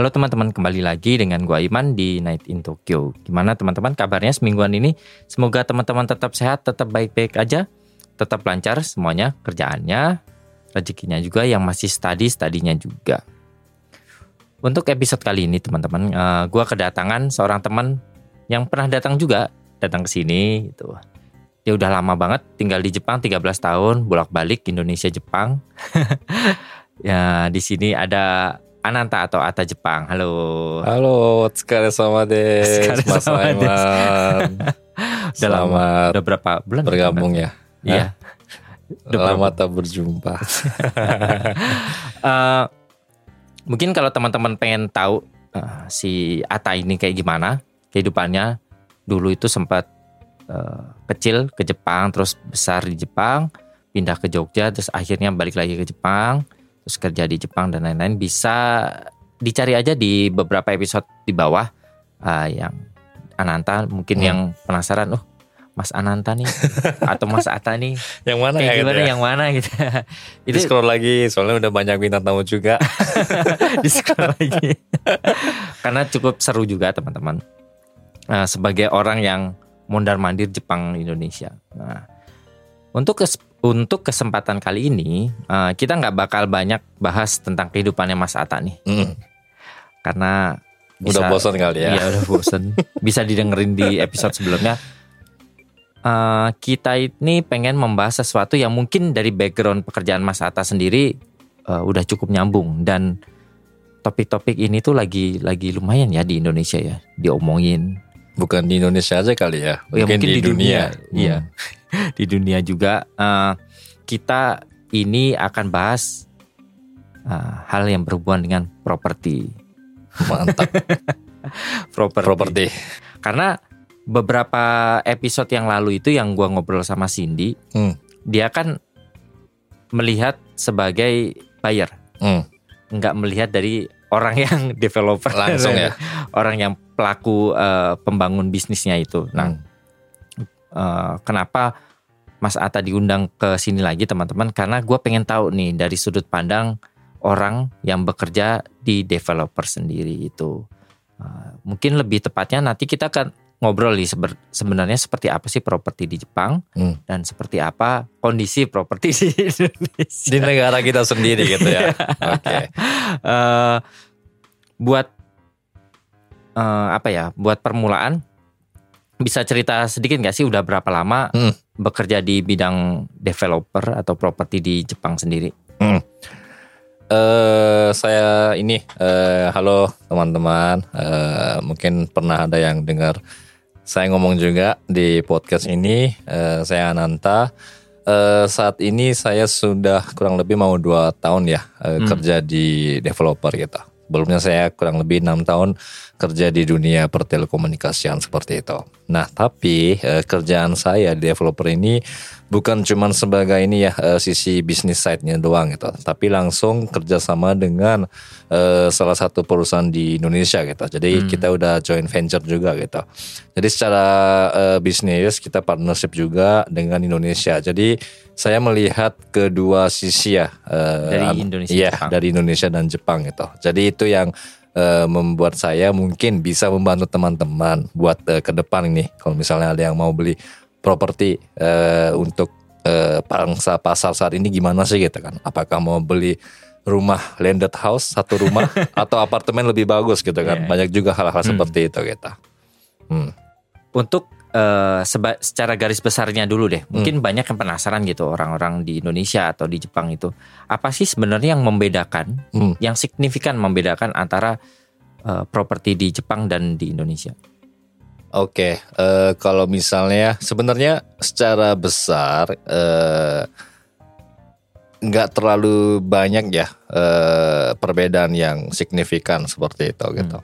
Halo teman-teman, kembali lagi dengan gua Iman di Night in Tokyo. Gimana teman-teman kabarnya semingguan ini? Semoga teman-teman tetap sehat, tetap baik-baik aja, tetap lancar semuanya, kerjaannya, rezekinya juga yang masih study, studinya juga. Untuk episode kali ini teman-teman, uh, gua kedatangan seorang teman yang pernah datang juga, datang ke sini gitu. Dia udah lama banget tinggal di Jepang 13 tahun, bolak-balik Indonesia Jepang. ya, di sini ada Ananta atau Ata Jepang. Halo. Halo, sekali sama deh, Mas Aiman. lama, udah berapa bulan bergabung ya? Iya. Lama tak berjumpa. uh, mungkin kalau teman-teman pengen tahu uh, si Ata ini kayak gimana kehidupannya, dulu itu sempat uh, kecil ke Jepang, terus besar di Jepang, pindah ke Jogja, terus akhirnya balik lagi ke Jepang terus kerja di Jepang dan lain-lain bisa dicari aja di beberapa episode di bawah uh, yang Ananta mungkin hmm. yang penasaran oh Mas Ananta nih atau Mas Ata nih? Yang mana kayak ya, gimana gitu ya? yang mana gitu. Itu scroll lagi soalnya udah banyak bintang tamu juga. Di scroll lagi. Karena cukup seru juga teman-teman. Nah, sebagai orang yang mondar mandir Jepang Indonesia. Nah untuk untuk kesempatan kali ini uh, kita nggak bakal banyak bahas tentang kehidupannya Mas Ata nih, Hmm. karena udah bosan kali ya. Iya udah bosan. bisa didengerin di episode sebelumnya. Uh, kita ini pengen membahas sesuatu yang mungkin dari background pekerjaan Mas Ata sendiri uh, udah cukup nyambung dan topik-topik ini tuh lagi lagi lumayan ya di Indonesia ya diomongin. Bukan di Indonesia aja kali ya, Oh, ya, mungkin, di, dunia. Iya. Hmm. di dunia juga uh, kita ini akan bahas uh, hal yang berhubungan dengan properti. Mantap. properti. Properti. Karena beberapa episode yang lalu itu yang gua ngobrol sama Cindy, Hmm. dia kan melihat sebagai buyer, Hmm. nggak melihat dari orang yang developer Langsung ya. orang yang pelaku uh, pembangun bisnisnya itu. Nah, Hmm. Uh, kenapa Mas Ata diundang ke sini lagi teman-teman? Karena gue pengen tahu nih dari sudut pandang orang yang bekerja di developer sendiri itu. Uh, mungkin lebih tepatnya nanti kita akan ngobrol nih sebenarnya seperti apa sih properti di Jepang Hmm. dan seperti apa kondisi properti di Indonesia. Di negara kita sendiri gitu ya. Oke. Eh, buat eh, apa ya? Buat permulaan bisa cerita sedikit nggak sih udah berapa lama Hmm. bekerja di bidang developer atau properti di Jepang sendiri? Eh saya ini eh halo teman-teman. Eh mungkin pernah ada yang dengar saya ngomong juga di podcast ini. Eh saya Ananta. Eh saat ini saya sudah kurang lebih mau dua tahun ya eh, Hmm. kerja di developer gitu. Sebelumnya saya kurang lebih enam tahun kerja di dunia pertelekomunikasian seperti itu. Nah, tapi eh, kerjaan saya di developer ini bukan cuman sebagai ini ya eh, sisi bisnis side-nya doang gitu, tapi langsung kerjasama dengan eh, salah satu perusahaan di Indonesia gitu. Jadi Hmm. kita udah joint venture juga gitu. Jadi secara eh, bisnis kita partnership juga dengan Indonesia. Jadi saya melihat kedua sisi ya eh, Dari Indonesia, Jepang. dari Indonesia dan Jepang gitu. Jadi itu yang membuat saya mungkin bisa membantu teman-teman buat ke depan ini. Kalau misalnya ada yang mau beli properti eh, untuk eh, pangsa pasar saat ini gimana sih gitu kan? Apakah mau beli rumah landed house satu rumah atau apartemen lebih bagus gitu kan? Iya. Banyak juga hal-hal Hmm. seperti itu gitu. Hmm. Untuk eh, seba- secara garis besarnya dulu deh, mungkin banyak yang penasaran gitu orang-orang di Indonesia atau di Jepang itu apa sih sebenarnya yang membedakan, Hmm. yang signifikan membedakan antara eh, properti di Jepang dan di Indonesia? Oke, eh, kalau misalnya sebenarnya secara besar eh, nggak terlalu banyak ya eh, perbedaan yang signifikan seperti itu gitu.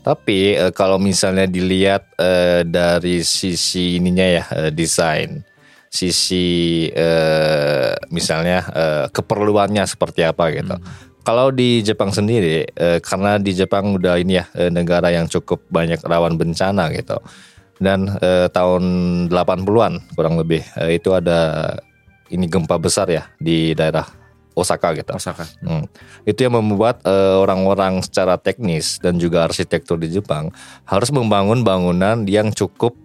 Tapi eh, kalau misalnya dilihat eh, dari sisi ininya ya eh, desain, sisi eh, misalnya eh, keperluannya seperti apa gitu. Kalau di Jepang sendiri, eh, karena di Jepang udah ini ya eh, negara yang cukup banyak rawan bencana gitu. Dan eh, tahun 80-an kurang lebih eh, itu ada ini gempa besar ya di daerah Osaka gitu. Osaka. Hmm. Itu yang membuat eh, orang-orang secara teknis dan juga arsitektur di Jepang harus membangun bangunan yang cukup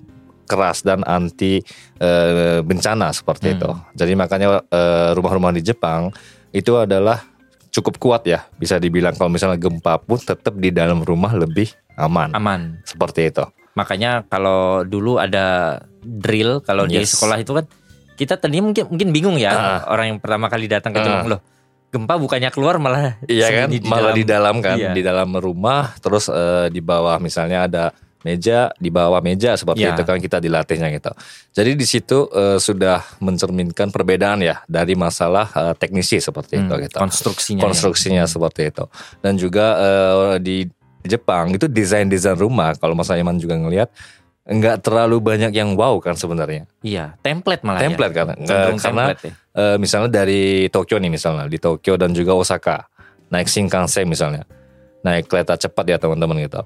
keras dan anti eh, bencana seperti itu. Jadi makanya eh, rumah-rumah di Jepang itu adalah cukup kuat ya, bisa dibilang kalau misalnya gempa pun tetap di dalam rumah lebih aman. Aman. Seperti itu. Makanya kalau dulu ada drill kalau di Yes. sekolah itu kan kita tadinya mungkin mungkin bingung ya Ah. orang yang pertama kali datang ke Ah. Jepang loh. Gempa bukannya keluar malah Iya kan, sembunyi malah di dalam kan, Iya. di dalam rumah, terus eh, di bawah misalnya ada meja, di bawah meja seperti Iya. itu kan kita dilatihnya gitu. Jadi di situ eh, sudah mencerminkan perbedaan ya dari masalah eh, teknisi seperti itu Hmm, gitu. konstruksinya. ya. Konstruksinya seperti itu. Dan juga eh, di Jepang itu desain-desain rumah kalau Mas Aiman juga ngelihat nggak terlalu banyak yang wow kan sebenarnya. Iya, template malah Template ya. kan. Cenderung karena template ya. eh, misalnya dari Tokyo nih misalnya di Tokyo dan juga Osaka naik Shinkansen misalnya naik kereta cepat ya teman-teman gitu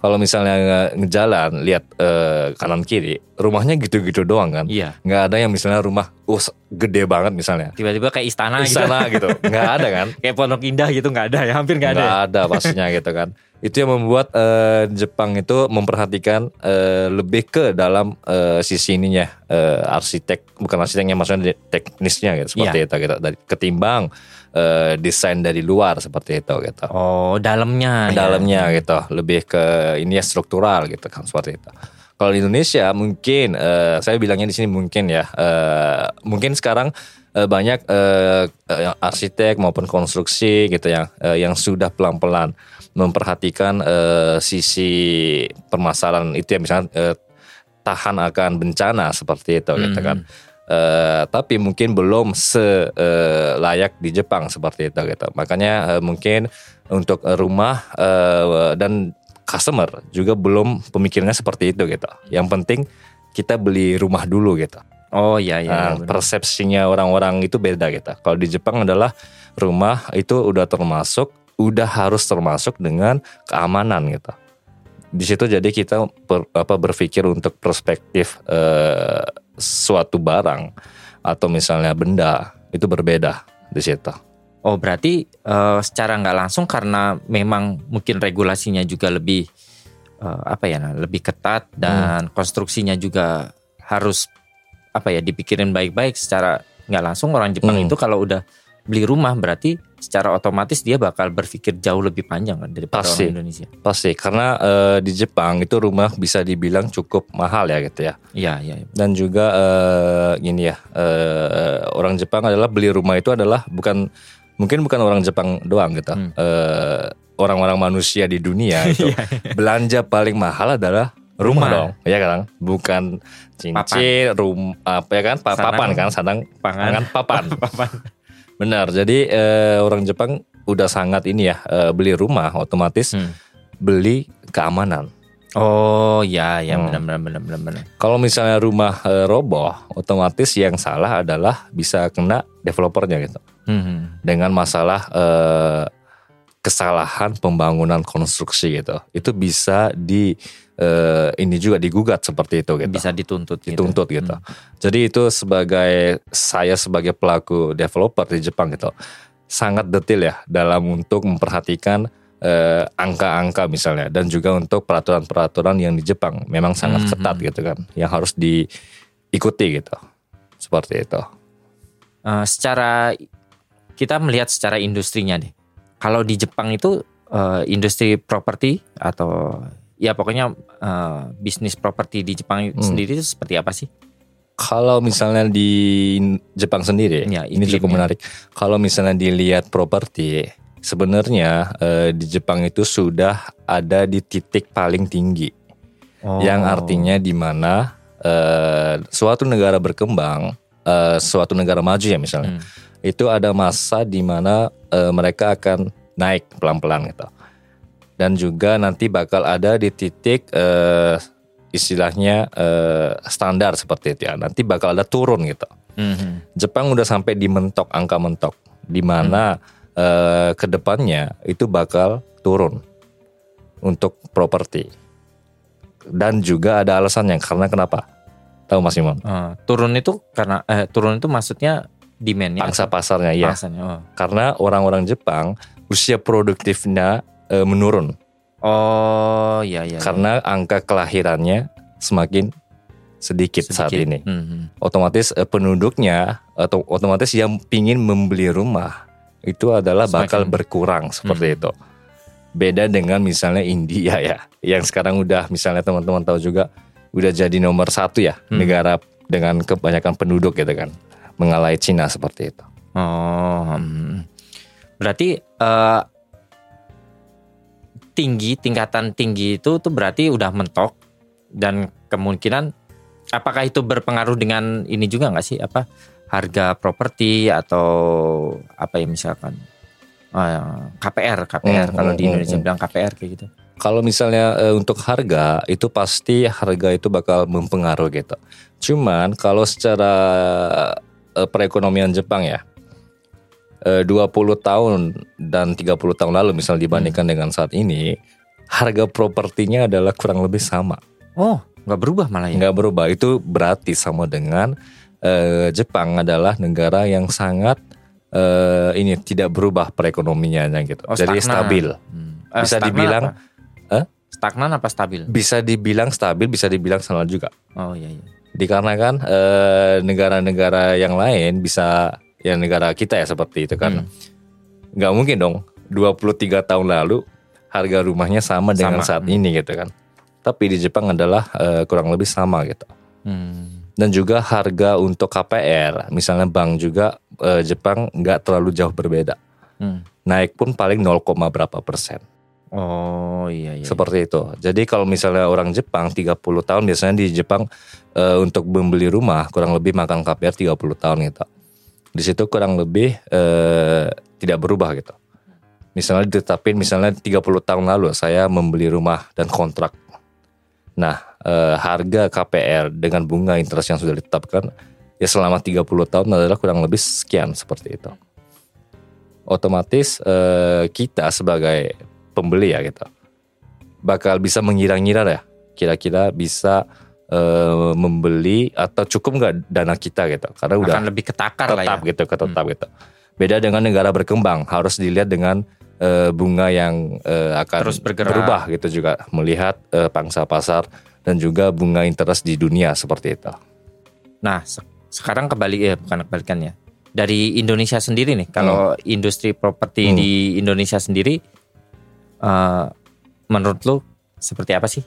kalau misalnya nge- ngejalan lihat eh, kanan kiri rumahnya gitu-gitu doang kan Iya. nggak ada yang misalnya rumah uh, gede banget misalnya Tiba-tiba kayak istana, gitu. istana gitu nggak ada kan Kayak Pondok Indah gitu nggak ada ya, hampir nggak ada. ya? nggak ada pastinya gitu kan itu yang membuat eh, Jepang itu memperhatikan eh, lebih ke dalam eh, sisi ininya eh, arsitek bukan arsiteknya maksudnya teknisnya gitu seperti Iya. itu gitu dari ketimbang eh, desain dari luar seperti itu gitu Oh, dalamnya. ya. dalamnya gitu lebih ke ini ya struktural gitu kan seperti itu kalau di Indonesia mungkin eh, saya bilangnya di sini mungkin ya eh, mungkin sekarang eh, banyak eh, yang arsitek maupun konstruksi gitu yang eh, yang sudah pelan-pelan memperhatikan eh, sisi permasalahan itu ya misalnya eh, tahan akan bencana seperti itu gitu kan. Eh, tapi mungkin belum se eh, layak di Jepang seperti itu gitu. Makanya eh, mungkin untuk rumah eh, dan customer juga belum pemikirannya seperti itu gitu. Yang penting kita beli rumah dulu gitu. Oh iya iya. Nah, persepsinya orang-orang itu beda gitu. Kalau di Jepang adalah rumah itu udah termasuk, udah harus termasuk dengan keamanan gitu. Di situ jadi kita per- apa berpikir untuk perspektif eh, suatu barang atau misalnya benda itu berbeda di situ. Oh berarti eh, secara nggak langsung karena memang mungkin regulasinya juga lebih eh, apa ya, nah, lebih ketat dan konstruksinya juga harus apa ya dipikirin baik-baik secara nggak langsung orang Jepang Hmm. itu kalau udah beli rumah berarti secara otomatis dia bakal berpikir jauh lebih panjang kan daripada Pasti. orang Indonesia. Pasti karena eh, di Jepang itu rumah bisa dibilang cukup mahal ya gitu ya. Iya iya. iya. dan juga eh, gini ya eh, orang Jepang adalah beli rumah itu adalah bukan mungkin bukan orang Jepang doang gitu Hmm. Eh, orang-orang manusia di dunia itu Iya. belanja paling mahal adalah rumah, Rumah. dong ya kan bukan cincin rum apa ya kan pa- Sanang. papan kan sadang Pangan. pangan papan Papan. Benar jadi eh, orang Jepang udah sangat ini ya eh, beli rumah otomatis Hmm. beli keamanan Oh ya ya Hmm. benar benar benar benar. Kalau misalnya rumah eh, roboh, otomatis yang salah adalah bisa kena developernya gitu. Hmm. Dengan masalah eh, kesalahan pembangunan konstruksi gitu. Itu bisa di eh, ini juga digugat seperti itu gitu. Bisa dituntut gitu. Dituntut gitu. Jadi itu sebagai saya sebagai pelaku developer di Jepang gitu. Sangat detail ya dalam untuk memperhatikan eh, angka-angka misalnya dan juga untuk peraturan-peraturan yang di Jepang memang sangat Hmm, ketat gitu kan yang harus diikuti gitu seperti itu Eh, secara kita melihat secara industrinya deh. Kalau di Jepang itu eh, industri properti atau ya pokoknya eh, bisnis properti di Jepang Hmm. sendiri itu seperti apa sih? kalau misalnya di Jepang sendiri Ya, ini cukup iklimnya. menarik kalau misalnya dilihat properti sebenarnya eh, di Jepang itu sudah ada di titik paling tinggi yang Oh. artinya di mana eh, suatu negara berkembang, eh, suatu negara maju ya misalnya, Hmm. itu ada masa di mana eh, mereka akan naik pelan-pelan gitu. Dan juga nanti bakal ada di titik eh, istilahnya eh, standar seperti itu ya. Nanti bakal ada turun gitu. Mhm. Jepang udah sampai di mentok angka mentok di mana eh, ke depannya itu bakal turun untuk properti dan juga ada alasannya karena kenapa tahu Mas Imam Eh, turun itu karena eh, turun itu maksudnya demandnya pangsa atau pasarnya ya pangsanya? Oh. karena orang-orang Jepang usia produktifnya eh, menurun Oh, iya iya. iya. karena angka kelahirannya semakin sedikit, saat Sedikit. ini Mhm. otomatis eh, penduduknya atau otomatis yang pingin membeli rumah itu adalah bakal Semakin- berkurang seperti Hmm. itu. Beda dengan misalnya India ya, yang sekarang udah misalnya teman-teman tahu juga udah jadi nomor satu ya Hmm. negara dengan kebanyakan penduduk gitu kan, mengalai Cina seperti itu. Oh, hmm. berarti eh, tinggi tingkatan tinggi itu tuh berarti udah mentok dan kemungkinan apakah itu berpengaruh dengan ini juga nggak sih apa harga properti atau apa ya misalkan eh, KPR KPR Hmm, kalau hmm, di hmm, Indonesia hmm. bilang KPR kayak gitu. Kalau misalnya eh, untuk harga itu pasti harga itu bakal mempengaruhi gitu. Cuman kalau secara eh, perekonomian Jepang ya 20 tahun dan 30 tahun lalu misal dibandingkan dengan saat ini harga propertinya adalah kurang lebih sama. Oh, nggak berubah malah ya? Nggak berubah. Itu berarti sama dengan eh, Jepang adalah negara yang sangat eh, ini tidak berubah perekonomiannya gitu. Oh, Jadi stagnan. stabil. Hmm. Eh, Bisa stagnan dibilang, apa? Hah? Stagnan apa stabil? Bisa dibilang stabil, bisa dibilang salah juga. Oh iya iya. dikarenakan eh, negara-negara yang lain bisa ya negara kita ya seperti itu kan Hmm. nggak mungkin dong 23 tahun lalu harga rumahnya sama dengan Sama, saat hmm. ini gitu kan tapi di Jepang adalah eh, kurang lebih sama gitu Hmm. dan juga harga untuk KPR misalnya bank juga eh, Jepang nggak terlalu jauh berbeda Hmm. naik pun paling 0, berapa persen Oh iya iya. seperti itu. Jadi kalau misalnya orang Jepang 30 tahun biasanya di Jepang eh, untuk membeli rumah kurang lebih makan KPR 30 tahun gitu. Di situ kurang lebih eh, tidak berubah gitu. Misalnya ditetapin misalnya 30 tahun lalu saya membeli rumah dan kontrak. Nah, eh, harga KPR dengan bunga interest yang sudah ditetapkan ya selama 30 tahun adalah kurang lebih sekian seperti itu. Otomatis eh, kita sebagai pembeli ya gitu bakal bisa mengira-ngira ya kira-kira bisa eh, membeli atau cukup nggak dana kita gitu karena udah akan lebih ketakar lah ya. tetap gitu tetap gitu beda dengan negara berkembang harus dilihat dengan eh, bunga yang eh, akan Terus bergerak. berubah gitu juga melihat eh, pangsa pasar dan juga bunga interest di dunia seperti itu Nah, se- sekarang kembali ya bukan kebalikannya. Dari Indonesia sendiri nih, kalau industri properti Hmm. di Indonesia sendiri eh, menurut lu seperti apa sih?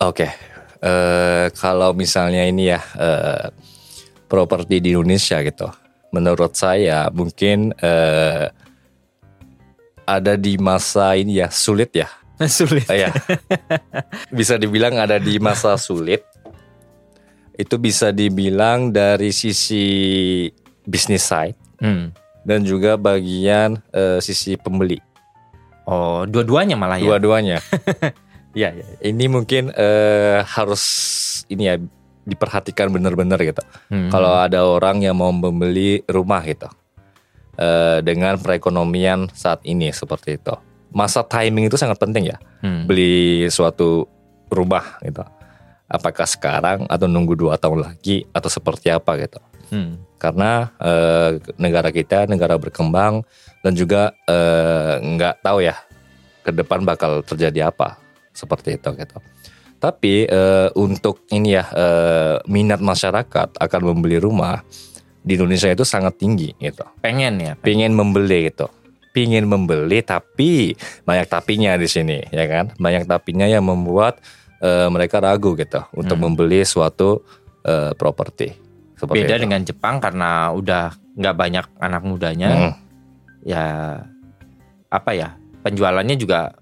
Oke, eh, kalau misalnya ini ya eh, properti di Indonesia gitu, menurut saya mungkin eh, ada di masa ini ya sulit ya, Sulit. Eh, ya. bisa dibilang ada di masa sulit. Itu bisa dibilang dari sisi bisnis side Hmm. dan juga bagian eh, sisi pembeli, Oh, dua-duanya malah ya. dua-duanya. Iya, iya. ini mungkin eh, harus ini ya diperhatikan benar-benar gitu. Hmm. Kalau ada orang yang mau membeli rumah gitu eh, dengan perekonomian saat ini seperti itu, masa timing itu sangat penting ya. Hmm. Beli suatu rumah gitu. Apakah sekarang atau nunggu dua tahun lagi atau seperti apa gitu? Hmm. Karena eh, negara kita negara berkembang dan juga nggak tahu ya ke depan bakal terjadi apa seperti itu gitu. Tapi eh, untuk ini ya eh, minat masyarakat akan membeli rumah di Indonesia itu sangat tinggi gitu. Pengen ya. Pingin membeli gitu. Pingin membeli tapi banyak tapinya di sini ya kan. Banyak tapinya yang membuat eh, mereka ragu gitu untuk Hmm. membeli suatu eh, properti. Seperti Beda itu. dengan Jepang karena udah nggak banyak anak mudanya. Mm. Ya apa ya? Penjualannya juga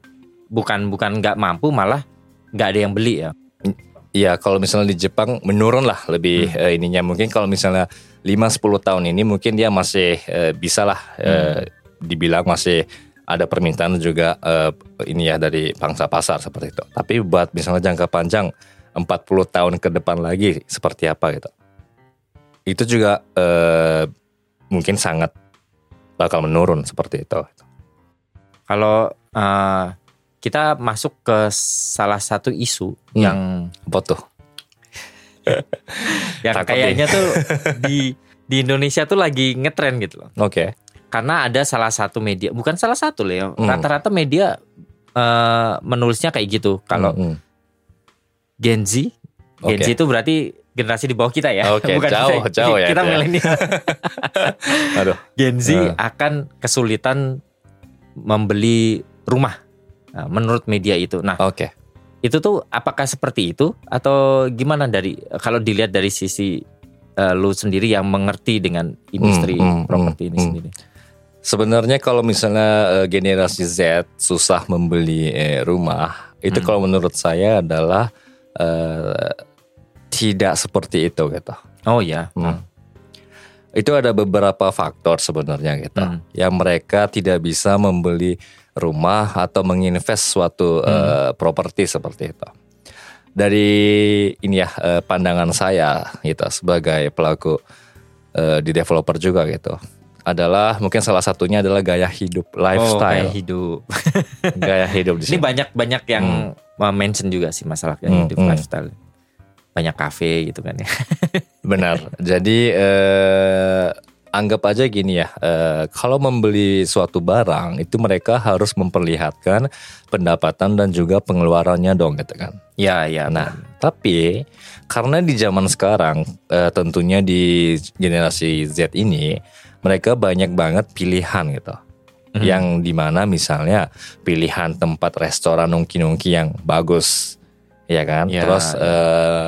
bukan bukan nggak mampu malah nggak ada yang beli ya. Iya, kalau misalnya di Jepang menurun lah lebih Hmm. eh, ininya. Mungkin kalau misalnya 5-10 tahun ini mungkin dia masih eh, bisa lah eh, dibilang masih ada permintaan juga eh, ini ya dari pangsa pasar seperti itu. Tapi buat misalnya jangka panjang 40 tahun ke depan lagi seperti apa gitu. Itu juga eh, mungkin sangat bakal menurun seperti itu. Kalau uh, kita masuk ke salah satu isu Hmm. yang Apa tuh? yang Takut kayaknya tuh di di Indonesia tuh lagi ngetren gitu loh. Oke. Karena ada salah satu media, bukan salah satu loh ya. Hmm. Rata-rata media eh, menulisnya kayak gitu. Kalau Hmm, hmm. Gen Z, Gen Oke. Z itu berarti generasi di bawah kita ya. Oke, jauh, kita, jauh ya Kita ya. milenial. Aduh. Gen Z Eh. akan kesulitan membeli rumah. Nah, menurut media itu. Nah, Oke. itu tuh apakah seperti itu atau gimana dari kalau dilihat dari sisi eh, lu sendiri yang mengerti dengan industri Hmm, hmm, properti hmm, ini hmm. sendiri? Sebenarnya kalau misalnya eh, generasi Z susah membeli eh, rumah, itu Hmm. kalau menurut saya adalah eh, tidak seperti itu gitu. Oh ya. Hmm. Itu ada beberapa faktor sebenarnya gitu, Hmm. yang mereka tidak bisa membeli rumah atau menginvest suatu Hmm. eh, properti seperti itu. Dari ini ya eh, pandangan saya gitu sebagai pelaku eh, di developer juga gitu adalah mungkin salah satunya adalah gaya hidup Oh, kayak lifestyle hidup. gaya hidup di Ini sini. banyak banyak yang uh, mention juga sih masalah kayak Hmm, hidup hmm. lifestyle. Banyak kafe gitu kan ya. Benar. Jadi eh, anggap aja gini ya, eh, kalau membeli suatu barang itu mereka harus memperlihatkan pendapatan dan juga pengeluarannya dong gitu kan. ya ya. Nah, tapi karena di zaman sekarang eh, tentunya di generasi Z ini mereka banyak banget pilihan gitu. Mhm. Yang di mana misalnya pilihan tempat restoran nongki-nongki yang bagus, ya kan? Ya, Terus ya. eh,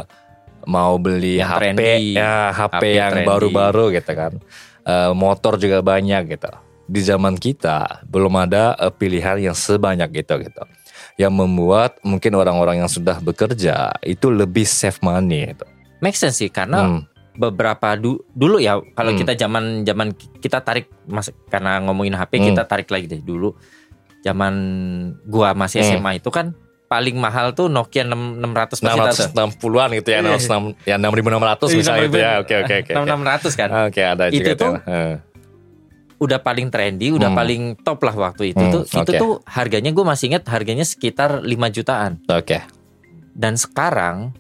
mau beli Yang HP, trendy. ya HP, HP yang trendy. baru-baru gitu kan. Eh, motor juga banyak gitu. Di zaman kita belum ada eh, pilihan yang sebanyak itu gitu. Yang membuat mungkin orang-orang yang sudah bekerja itu lebih save money gitu. Make sense sih karena Hmm, beberapa du- dulu ya kalau Hmm. kita zaman zaman kita tarik mas karena ngomongin HP Hmm. kita tarik lagi deh dulu zaman gua masih Hmm. SMA itu kan paling mahal tuh Nokia 6 600 pasti tahu tuh. 660-an gitu ya, Iya. 6, ya 6600 misalnya gitu ya. Oke oke oke. oke. 6600 kan Oke, ada Itu juga tuh Eh. udah paling trendy udah Hmm. paling top lah waktu itu Hmm, tuh itu oke. tuh harganya gue masih ingat harganya sekitar 5 jutaan Oke. dan sekarang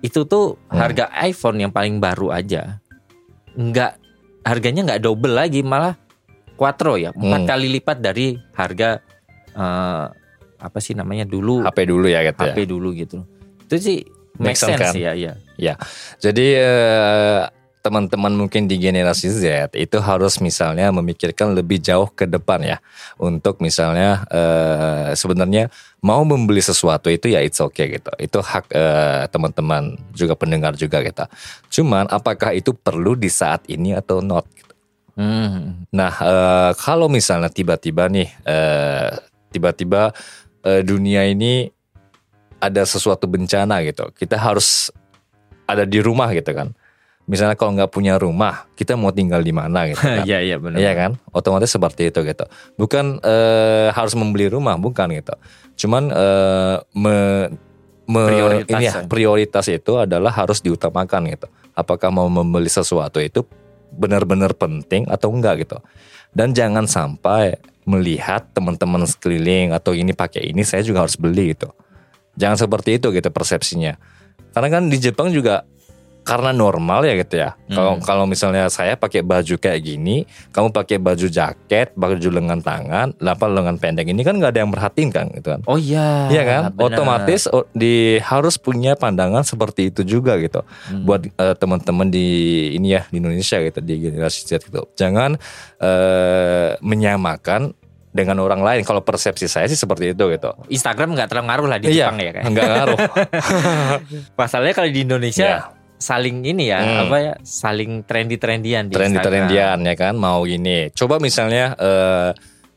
itu tuh Hmm. harga iPhone yang paling baru aja nggak harganya nggak double lagi malah quattro ya empat Hmm. kali lipat dari harga eh, apa sih namanya dulu HP dulu ya gitu ya. HP dulu gitu itu sih make Make sense sense kan? ya ya Jadi eh, teman-teman mungkin di generasi Z itu harus misalnya memikirkan lebih jauh ke depan ya untuk misalnya eh, sebenarnya mau membeli sesuatu itu ya it's okay gitu. Itu hak eh, teman-teman juga pendengar juga gitu. Cuman apakah itu perlu di saat ini atau not? Hmm. Nah, eh, kalau misalnya tiba-tiba nih, tiba-tiba eh, dunia ini ada sesuatu bencana gitu, kita harus ada di rumah gitu kan. Misalnya kalau nggak punya rumah, kita mau tinggal di mana gitu kan? Iya iya benar. Iya kan? Otomatis seperti itu gitu. Bukan eh, harus membeli rumah, bukan gitu. Cuman eh, me- me- Prioritas ini ya. prioritas itu adalah harus diutamakan gitu. Apakah mau membeli sesuatu itu benar-benar penting atau enggak gitu. Dan jangan sampai melihat teman-teman sekeliling atau ini pakai ini saya juga harus beli gitu. Jangan seperti itu gitu persepsinya. Karena kan di Jepang juga karena normal ya gitu ya. Kalau Hmm. kalau misalnya saya pakai baju kayak gini, kamu pakai baju jaket, baju lengan tangan, apa lengan pendek ini kan nggak ada yang merhatiin kan gitu kan. Oh iya. Iya kan? benar. Otomatis di harus punya pandangan seperti itu juga gitu. Hmm. Buat eh, teman-teman di ini ya di Indonesia gitu di generasi Z gitu. Jangan eh, menyamakan dengan orang lain. Kalau persepsi saya sih seperti itu gitu. Instagram nggak terlalu ngaruh lah di Iya, Jepang ya kan. Enggak ngaruh. Masalahnya kalau di Indonesia Iya. Saling ini ya Hmm. apa ya saling trendy-trendian di Trendy-trendian ya kan mau gini. Coba misalnya eh,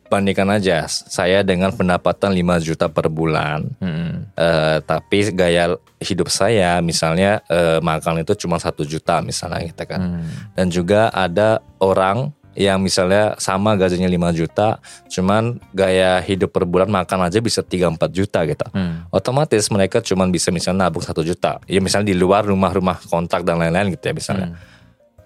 bandingkan aja saya dengan pendapatan 5 juta per bulan. Hmm. Eh, tapi gaya hidup saya misalnya eh, makan itu cuma satu juta misalnya gitu kan Hmm. dan juga ada orang yang misalnya sama gajinya 5 juta, cuman gaya hidup per bulan makan aja bisa 3-4 juta gitu. Hmm. Otomatis mereka cuman bisa misalnya nabung 1 juta. Ya misalnya di luar rumah-rumah kontrak dan lain-lain gitu ya misalnya. Hmm.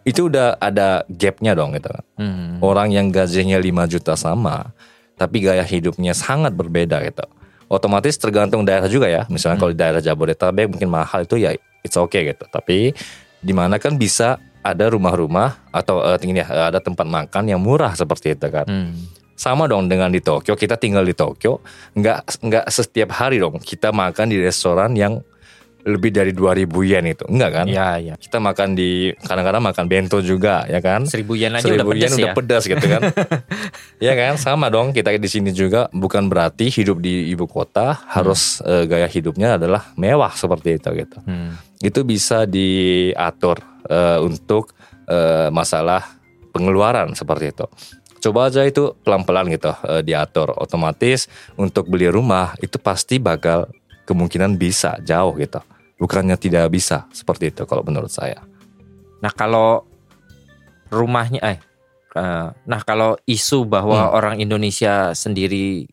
Itu udah ada gapnya dong gitu. Hmm. Orang yang gajinya 5 juta sama, tapi gaya hidupnya sangat berbeda gitu. Otomatis tergantung daerah juga ya. Misalnya kalau di daerah Jabodetabek mungkin mahal itu ya it's okay gitu. Tapi di mana kan bisa ada rumah-rumah atau eh, ini ya ada tempat makan yang murah seperti itu kan. Hmm. Sama dong dengan di Tokyo. Kita tinggal di Tokyo, nggak nggak setiap hari dong kita makan di restoran yang lebih dari 2000 yen itu. Enggak kan? Ya, ya. Kita makan di kadang-kadang makan bento juga ya kan? Seribu yen aja Seribu udah yen pedes udah ya. pedas gitu kan. ya kan? Sama dong kita di sini juga bukan berarti hidup di ibu kota harus eh, gaya hidupnya adalah mewah seperti itu gitu. Hmm. Itu bisa diatur eh, untuk eh, masalah pengeluaran seperti itu. Coba aja itu pelan-pelan gitu eh, diatur. Otomatis untuk beli rumah itu pasti bakal kemungkinan bisa jauh gitu. Bukannya tidak bisa seperti itu kalau menurut saya. Nah kalau rumahnya, eh, eh, nah kalau isu bahwa Hmm. orang Indonesia sendiri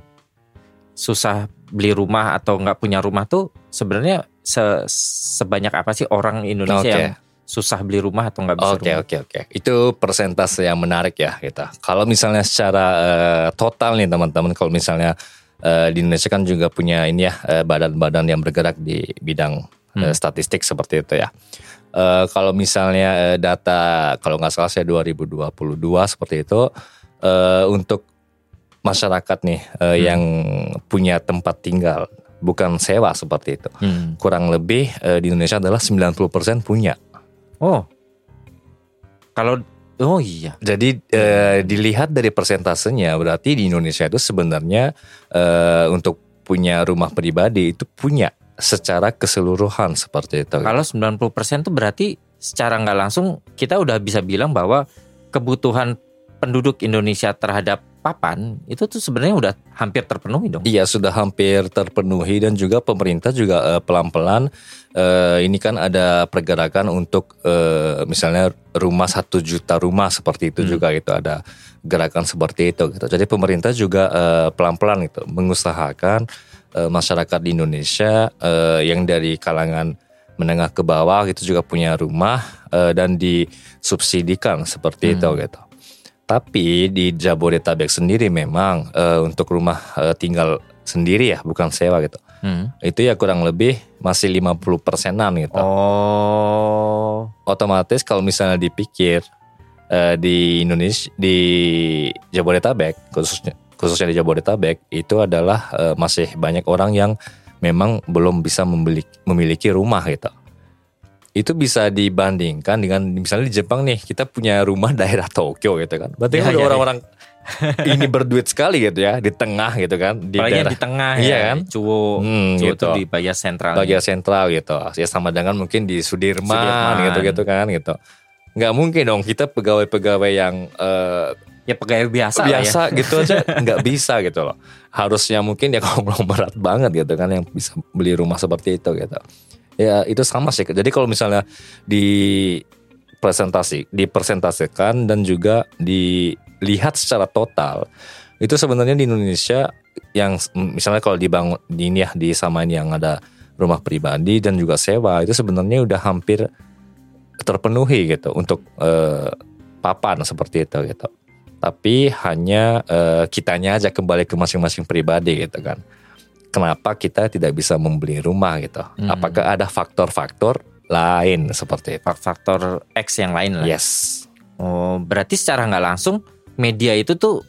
susah beli rumah atau nggak punya rumah tuh sebenarnya se- sebanyak apa sih orang Indonesia Oke. yang susah beli rumah atau nggak bisa Oke rumah? oke oke. Itu persentase yang menarik ya kita. Kalau misalnya secara eh, total nih teman-teman, kalau misalnya eh, di Indonesia kan juga punya ini ya badan-badan yang bergerak di bidang eh, statistik seperti itu ya. Eh, kalau misalnya eh, data kalau nggak salah saya 2022 seperti itu eh, untuk masyarakat nih eh, yang punya tempat tinggal bukan sewa seperti itu. Hmm. Kurang lebih eh, di Indonesia adalah 90% punya. Oh, kalau oh iya, Jadi eh, dilihat dari persentasenya berarti di Indonesia itu sebenarnya eh, untuk punya rumah pribadi itu punya secara keseluruhan seperti itu. kalau 90% tuh berarti secara nggak langsung kita udah bisa bilang bahwa kebutuhan penduduk Indonesia terhadap papan itu tuh sebenarnya udah hampir terpenuhi dong. Iya sudah hampir terpenuhi dan juga pemerintah juga eh, pelan-pelan eh, ini kan ada pergerakan untuk eh, misalnya rumah satu juta rumah seperti itu Hmm. juga gitu ada gerakan seperti itu gitu. Jadi pemerintah juga pelan-pelan itu mengusahakan eh, masyarakat di Indonesia eh, yang dari kalangan menengah ke bawah gitu juga punya rumah eh, dan disubsidikan seperti Hmm. itu gitu. Tapi di Jabodetabek sendiri memang eh, untuk rumah eh, tinggal sendiri ya, bukan sewa gitu. Hmm. Itu ya kurang lebih masih 50 persenan gitu. Oh, Otomatis kalau misalnya dipikir di Indonesia di Jabodetabek khususnya khususnya di Jabodetabek itu adalah eh, masih banyak orang yang memang belum bisa membeli, memiliki rumah gitu. Itu bisa dibandingkan dengan misalnya di Jepang nih kita punya rumah daerah Tokyo gitu kan. Berarti kan Ya, ya, orang-orang ini berduit sekali gitu ya di tengah gitu kan di apalagi daerah di tengah Iya ya, kan? Cuwo, Hmm, Cuwo gitu. di bagian sentral. bagian sentral gitu. Ya sama dengan mungkin di Sudirman, Sudirman. gitu-gitu kan gitu. Nggak mungkin dong kita pegawai-pegawai yang eh, ya pegawai biasa, ya. biasa gitu aja nggak bisa gitu loh. Harusnya mungkin ya konglomerat banget gitu kan yang bisa beli rumah seperti itu gitu. Ya itu sama sih. Jadi kalau misalnya di presentasi, dipresentasikan dan juga dilihat secara total itu sebenarnya di Indonesia yang misalnya kalau dibangun di ini ya disamain yang ada rumah pribadi dan juga sewa itu sebenarnya udah hampir terpenuhi gitu untuk eh, papan seperti itu gitu. Tapi hanya eh, kitanya aja kembali ke masing-masing pribadi gitu kan. Kenapa kita tidak bisa membeli rumah gitu? Hmm. Apakah ada faktor-faktor lain seperti itu? faktor X yang lain lah. Yes. Oh, berarti secara nggak langsung media itu tuh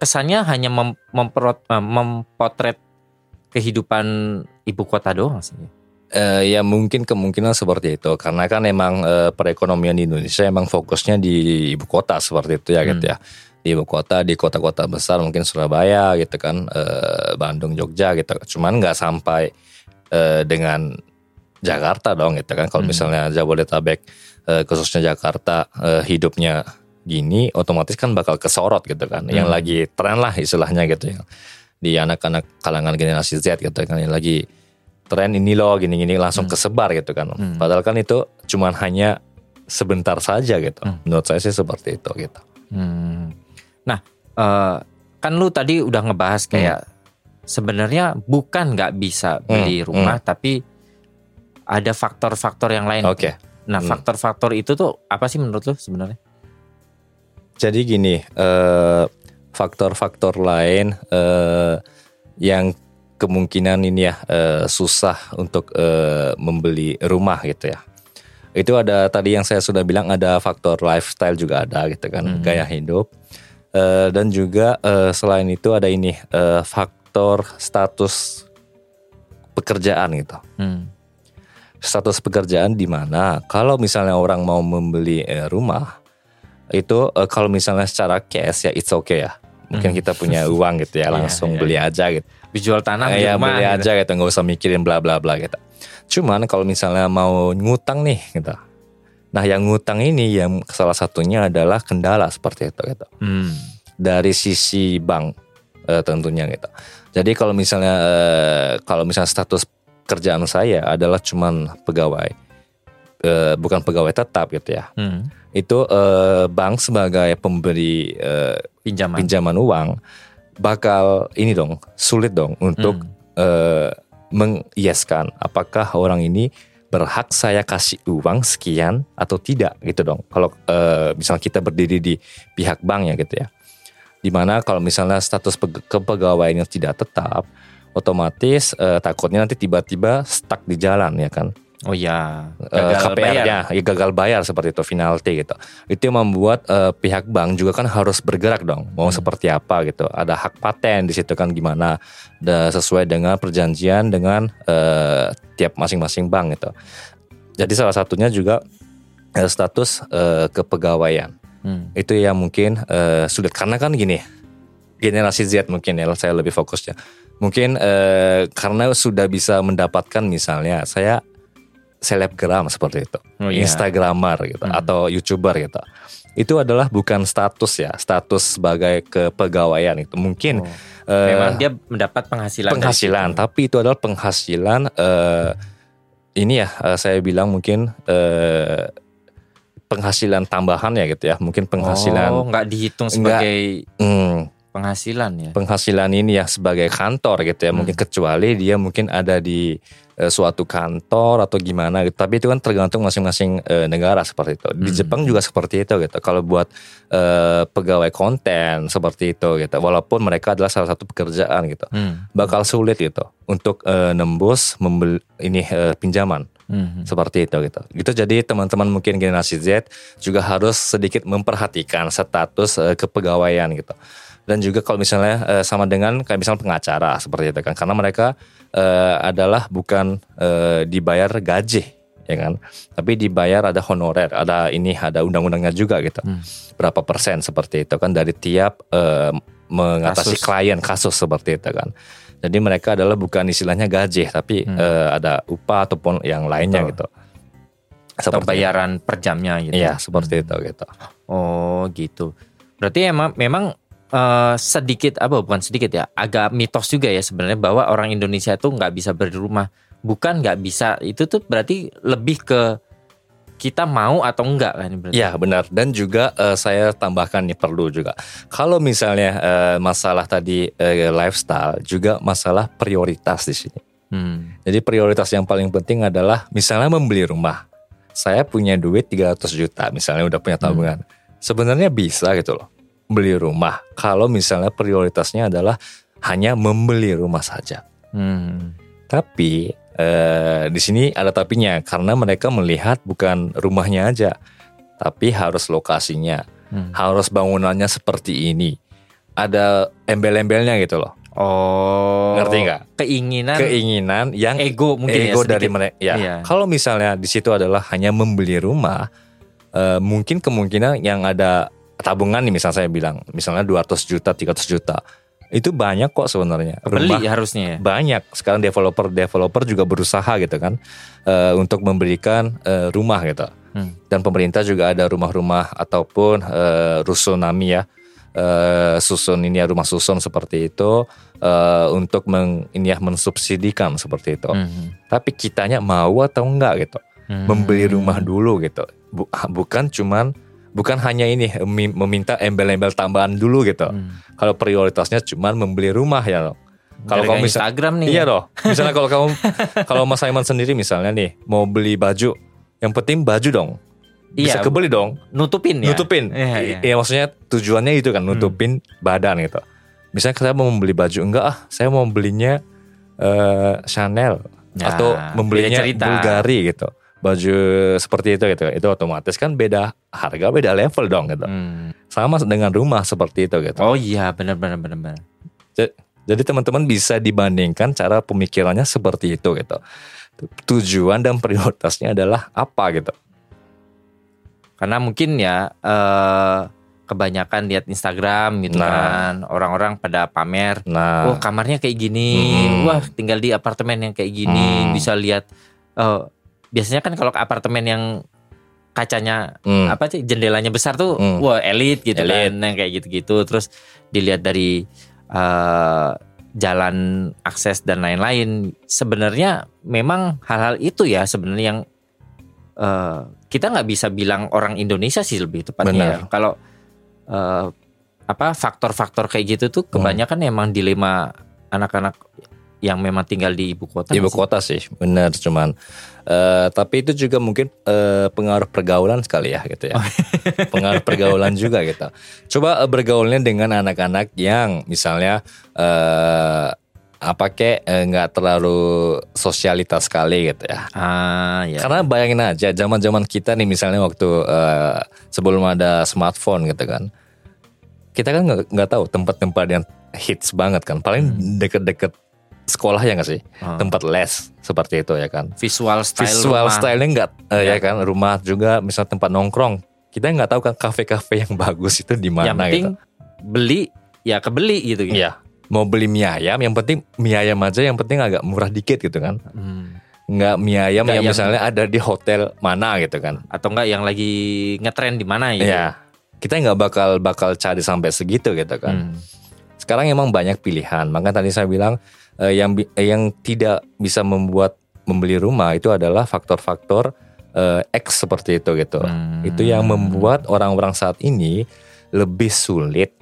kesannya hanya mem- memperot- eh, mempotret kehidupan ibu kota doang sih. Eh, ya mungkin kemungkinan seperti itu karena kan emang eh, perekonomian di Indonesia emang fokusnya di ibu kota seperti itu ya Hmm. gitu ya di ibu kota di kota-kota besar mungkin Surabaya gitu kan eh, Bandung Jogja gitu cuman nggak sampai eh, dengan Jakarta dong gitu kan kalau Hmm. misalnya Jabodetabek eh, khususnya Jakarta eh, hidupnya gini otomatis kan bakal kesorot gitu kan yang Hmm. lagi tren lah istilahnya gitu ya di anak-anak kalangan generasi Z gitu kan yang lagi tren ini loh gini-gini langsung Hmm. kesebar gitu kan. Hmm. Padahal kan itu cuman hanya sebentar saja gitu. Hmm. Menurut saya sih seperti itu gitu. Hmm. Nah, eh, kan lu tadi udah ngebahas kayak sebenarnya bukan nggak bisa beli Hmm, rumah, tapi ada faktor-faktor yang lain. Oke. Nah, Hmm. faktor-faktor itu tuh apa sih menurut lu sebenarnya? Jadi gini, eh, faktor-faktor lain eh, yang kemungkinan ini ya eh, susah untuk eh, membeli rumah gitu ya. Itu ada tadi yang saya sudah bilang ada faktor lifestyle juga ada gitu kan, Hmm. gaya hidup. Eh, dan juga eh, selain itu ada ini eh, faktor status pekerjaan gitu. Hmm. Status pekerjaan di mana kalau misalnya orang mau membeli eh, rumah itu eh, kalau misalnya secara cash ya it's okay ya. Mungkin Hmm. kita punya uang gitu ya Iya, langsung iya, beli aja gitu. Dijual tanah Eh, ya beli gitu. aja gitu nggak usah mikirin bla bla bla gitu. Cuman kalau misalnya mau ngutang nih gitu. Nah yang ngutang ini yang salah satunya adalah kendala seperti itu gitu. Hmm. Dari sisi bank eh, tentunya gitu. Jadi kalau misalnya eh, kalau misalnya status kerjaan saya adalah cuman pegawai eh, bukan pegawai tetap gitu ya. Hmm. Itu eh, bank sebagai pemberi eh, Pinjaman. pinjaman uang bakal ini dong sulit dong untuk Hmm. eh, mengiaskan apakah orang ini berhak saya kasih uang sekian atau tidak gitu dong. Kalau eh, misalnya kita berdiri di pihak bank ya gitu ya. Di mana kalau misalnya status peg- kepegawaiannya tidak tetap, otomatis eh, takutnya nanti tiba-tiba stuck di jalan ya kan. Oh ya, Eh, gagal bayar. KPR-nya ya gagal bayar seperti itu penalti gitu. Itu yang membuat eh, pihak bank juga kan harus bergerak dong. Mau Hmm. seperti apa gitu. Ada hak paten di situ kan gimana da, sesuai dengan perjanjian dengan eh, tiap masing-masing bank gitu. Jadi salah satunya juga eh, status eh, kepegawaian. Hmm. Itu yang mungkin eh, sulit karena kan gini. Generasi Z mungkin ya saya lebih fokusnya. Mungkin eh, karena sudah bisa mendapatkan misalnya saya selebgram seperti itu. Oh iya. Instagramer gitu Hmm. atau YouTuber gitu. Itu adalah bukan status ya, status sebagai kepegawaian itu. Mungkin Oh. eh, Memang dia mendapat penghasilan. penghasilan, tapi itu adalah penghasilan eh, ini ya eh, saya bilang mungkin eh, penghasilan tambahan ya gitu ya. Mungkin penghasilan Oh, nggak dihitung sebagai hmm, penghasilan ya. penghasilan ini ya sebagai kantor gitu ya. Hmm. Mungkin kecuali dia mungkin ada di eh, suatu kantor atau gimana gitu. Tapi itu kan tergantung masing-masing eh, negara seperti itu. Di Hmm. Jepang juga seperti itu gitu. Kalau buat eh, pegawai konten seperti itu gitu. Walaupun mereka adalah salah satu pekerjaan gitu. Hmm. Bakal sulit gitu untuk eh, nembus membeli ini eh, pinjaman Hmm. seperti itu gitu. Gitu jadi teman-teman mungkin generasi Z juga harus sedikit memperhatikan status eh, kepegawaian gitu. Dan juga kalau misalnya eh, sama dengan kayak misalnya pengacara seperti itu kan karena mereka eh, adalah bukan eh, dibayar gaji ya kan, tapi dibayar ada honorer, ada ini ada undang-undangnya juga gitu. Hmm. Berapa persen seperti itu kan dari tiap eh, mengatasi Kasus. klien kasus seperti itu kan. Jadi mereka adalah bukan istilahnya gaji tapi Hmm. eh, ada upah ataupun yang lainnya Betul. gitu. Atau Seperti bayaran per jamnya gitu. Iya, seperti itu gitu. Oh gitu. Berarti emang memang eh, sedikit apa bukan sedikit ya, agak mitos juga ya sebenarnya bahwa orang Indonesia itu nggak bisa beli rumah. Bukan nggak bisa, itu tuh berarti lebih ke kita mau atau enggak kan berarti. Iya, benar. Dan juga eh, saya tambahkan nih perlu juga. Kalau misalnya eh, masalah tadi eh, lifestyle juga masalah prioritas di sini. Hmm. Jadi prioritas yang paling penting adalah misalnya membeli rumah. Saya punya duit 300 juta misalnya udah punya tabungan. Sebenarnya bisa gitu loh. Beli rumah kalau misalnya prioritasnya adalah hanya membeli rumah saja. Hmm. Tapi eh, di sini ada tapinya karena mereka melihat bukan rumahnya aja, tapi harus lokasinya, Hmm. harus bangunannya seperti ini. Ada embel-embelnya gitu loh. Oh. Ngerti nggak? Keinginan Keinginan yang ego mungkin ya ego sedikit. dari mereka. Ya, Iya. kalau misalnya di situ adalah hanya membeli rumah, eh, mungkin kemungkinan yang ada tabungan nih misalnya saya bilang, misalnya 200 juta, 300 juta. Itu banyak kok sebenarnya. Beli Rumah harusnya ya. banyak sekarang developer developer juga berusaha gitu kan eh, untuk memberikan eh, rumah gitu Hmm. dan pemerintah juga ada rumah-rumah ataupun eh, rusunami ya eh, susun ini ya rumah susun seperti itu eh, untuk meng, ini ya mensubsidikan seperti itu Hmm. tapi kitanya mau atau enggak gitu Hmm. membeli rumah dulu gitu Bu- bukan cuman bukan hanya ini mi- meminta embel-embel tambahan dulu gitu. Hmm. Kalau prioritasnya cuman membeli rumah ya. loh. Kalau kamu misal, Instagram nih. iya ya. loh. Misalnya kalau kamu kalau Mas Aiman sendiri misalnya nih mau beli baju, yang penting baju dong. Bisa Iya. kebeli dong. Nutupin ya. Nutupin. Iya, iya. Iya maksudnya tujuannya itu kan nutupin badan gitu. Misalnya saya mau membeli baju enggak ah, saya mau belinya eh, Chanel Nah, atau membelinya. Bulgari gitu. Baju seperti itu gitu. Itu otomatis kan beda harga, beda level dong gitu. Hmm. Sama dengan rumah seperti itu gitu. Oh iya benar benar benar benar. Ja- Jadi teman-teman bisa dibandingkan cara pemikirannya seperti itu gitu. Tujuan dan prioritasnya adalah apa gitu. Karena mungkin ya eh kebanyakan lihat Instagram gitu Nah. kan, orang-orang pada pamer, Nah, oh kamarnya kayak gini, Hmm. wah tinggal di apartemen yang kayak gini, Hmm. bisa lihat. eh, biasanya kan kalau apartemen yang kacanya hmm, apa sih jendelanya besar tuh, Hmm. wah elit gitu Elit. kan, yang kayak gitu-gitu. Terus dilihat dari eh, jalan akses dan lain-lain. Sebenarnya memang hal-hal itu ya sebenarnya yang eh, kita nggak bisa bilang orang Indonesia sih lebih tepatnya. Ya. Kalau eh, apa faktor-faktor kayak gitu tuh Hmm. kebanyakan emang dilema anak-anak yang memang tinggal di ibu kota. ibu kota sih, benar cuman eh, tapi itu juga mungkin eh, pengaruh pergaulan sekali ya gitu ya. pengaruh pergaulan juga gitu. Coba eh, bergaulnya dengan anak-anak yang misalnya eh apa kek eh, nggak terlalu sosialitas sekali gitu ya. Ah ya. Karena bayangin aja zaman-zaman kita nih misalnya waktu eh, sebelum ada smartphone gitu kan. Kita kan nggak nggak tahu tempat-tempat yang hits banget kan. Paling deket-deket sekolah ya nggak sih? Oh. Tempat les seperti itu ya kan. visual style Visual rumah. stylenya nggak eh, Ya. ya kan. Rumah juga misalnya tempat nongkrong. Kita nggak tahu kan kafe-kafe yang bagus itu di yang mana penting gitu. beli ya kebeli gitu. Iya. Mau beli mie ayam, yang penting mie ayam aja, yang penting agak murah dikit gitu kan. Hmm. Nggak mie ayam Nggak yang yang- misalnya ada di hotel mana gitu kan. Atau enggak yang lagi ngetren di mana gitu. Iya. Kita nggak bakal bakal cari sampai segitu gitu kan. Hmm. Sekarang emang banyak pilihan. Maka tadi saya bilang eh, yang eh, yang tidak bisa membuat membeli rumah itu adalah faktor-faktor eh, X seperti itu gitu. Hmm. Itu yang membuat orang-orang saat ini lebih sulit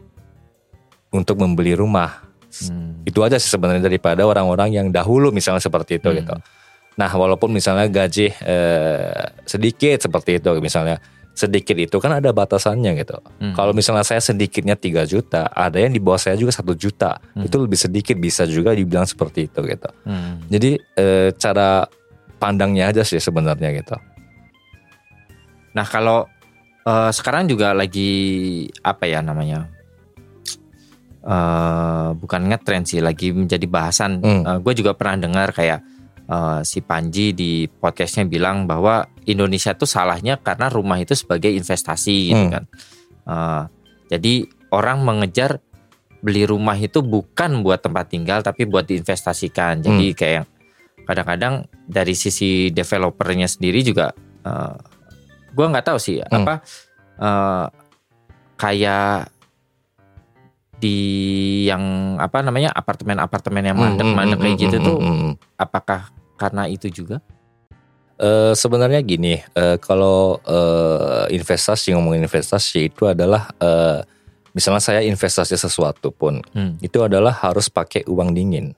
untuk membeli rumah. Hmm. Itu aja sih sebenarnya daripada orang-orang yang dahulu misalnya seperti itu Hmm. gitu. Nah, walaupun misalnya gaji eh, sedikit seperti itu misalnya sedikit itu kan ada batasannya gitu. Hmm. Kalau misalnya saya sedikitnya 3 juta, ada yang di bawah saya juga satu juta. Hmm. Itu lebih sedikit bisa juga dibilang seperti itu gitu. Hmm. Jadi eh, cara pandangnya aja sih sebenarnya gitu. Nah kalau eh, sekarang juga lagi apa ya namanya? eh bukan ngetren sih, lagi menjadi bahasan. Hmm. gue juga pernah dengar kayak eh, si Panji di podcastnya bilang bahwa Indonesia tuh salahnya karena rumah itu sebagai investasi gitu Hmm. kan. Eh, jadi orang mengejar beli rumah itu bukan buat tempat tinggal tapi buat diinvestasikan. Jadi Hmm. kayak kadang-kadang dari sisi developernya sendiri juga eh, gua nggak tahu sih Hmm. apa eh, kayak di yang apa namanya apartemen-apartemen yang mandek-mandek Hmm, kayak hmm, gitu hmm, tuh hmm, hmm. apakah karena itu juga? Eh, sebenarnya gini, eh, kalau eh, investasi ngomongin investasi itu adalah eh, misalnya saya investasi sesuatu pun Hmm. itu adalah harus pakai uang dingin,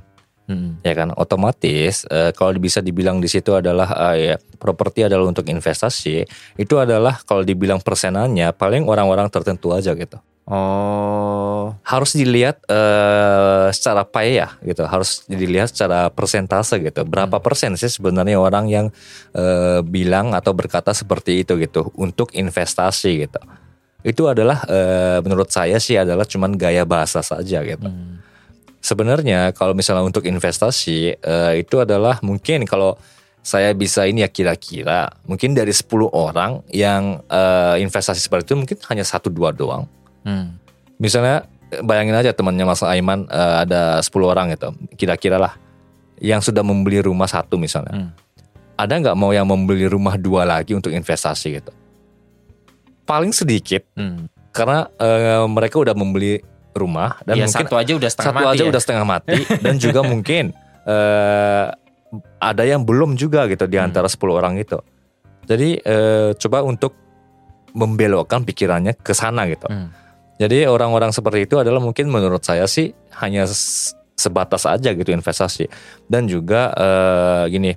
Hmm. ya kan? Otomatis eh, kalau bisa dibilang di situ adalah eh, ya, properti adalah untuk investasi, itu adalah kalau dibilang persenannya paling orang-orang tertentu aja gitu. Oh, Harus dilihat eh, secara pay ya gitu, harus dilihat secara persentase gitu. Berapa persen sih sebenarnya orang yang eh, bilang atau berkata seperti itu gitu untuk investasi gitu. Itu adalah eh, menurut saya sih adalah cuman gaya bahasa saja gitu. hmm. Sebenarnya kalau misalnya untuk investasi eh, itu adalah mungkin kalau saya bisa ini ya kira-kira mungkin dari 10 orang yang eh, investasi seperti itu mungkin hanya satu dua doang. Hmm. Misalnya bayangin aja temannya Mas Aiman eh, ada 10 orang gitu, kira-kira lah yang sudah membeli rumah satu misalnya. Hmm. Ada nggak mau yang membeli rumah dua lagi untuk investasi gitu? Paling sedikit Hmm. karena eh, mereka udah membeli rumah dan ya mungkin satu aja udah setengah satu mati aja ya. udah setengah mati dan juga mungkin eh, ada yang belum juga gitu di Hmm. antara 10 orang itu. Jadi eh, coba untuk membelokkan pikirannya ke sana gitu. Hmm. Jadi orang-orang seperti itu adalah mungkin menurut saya sih hanya sebatas aja gitu investasi dan juga eh, gini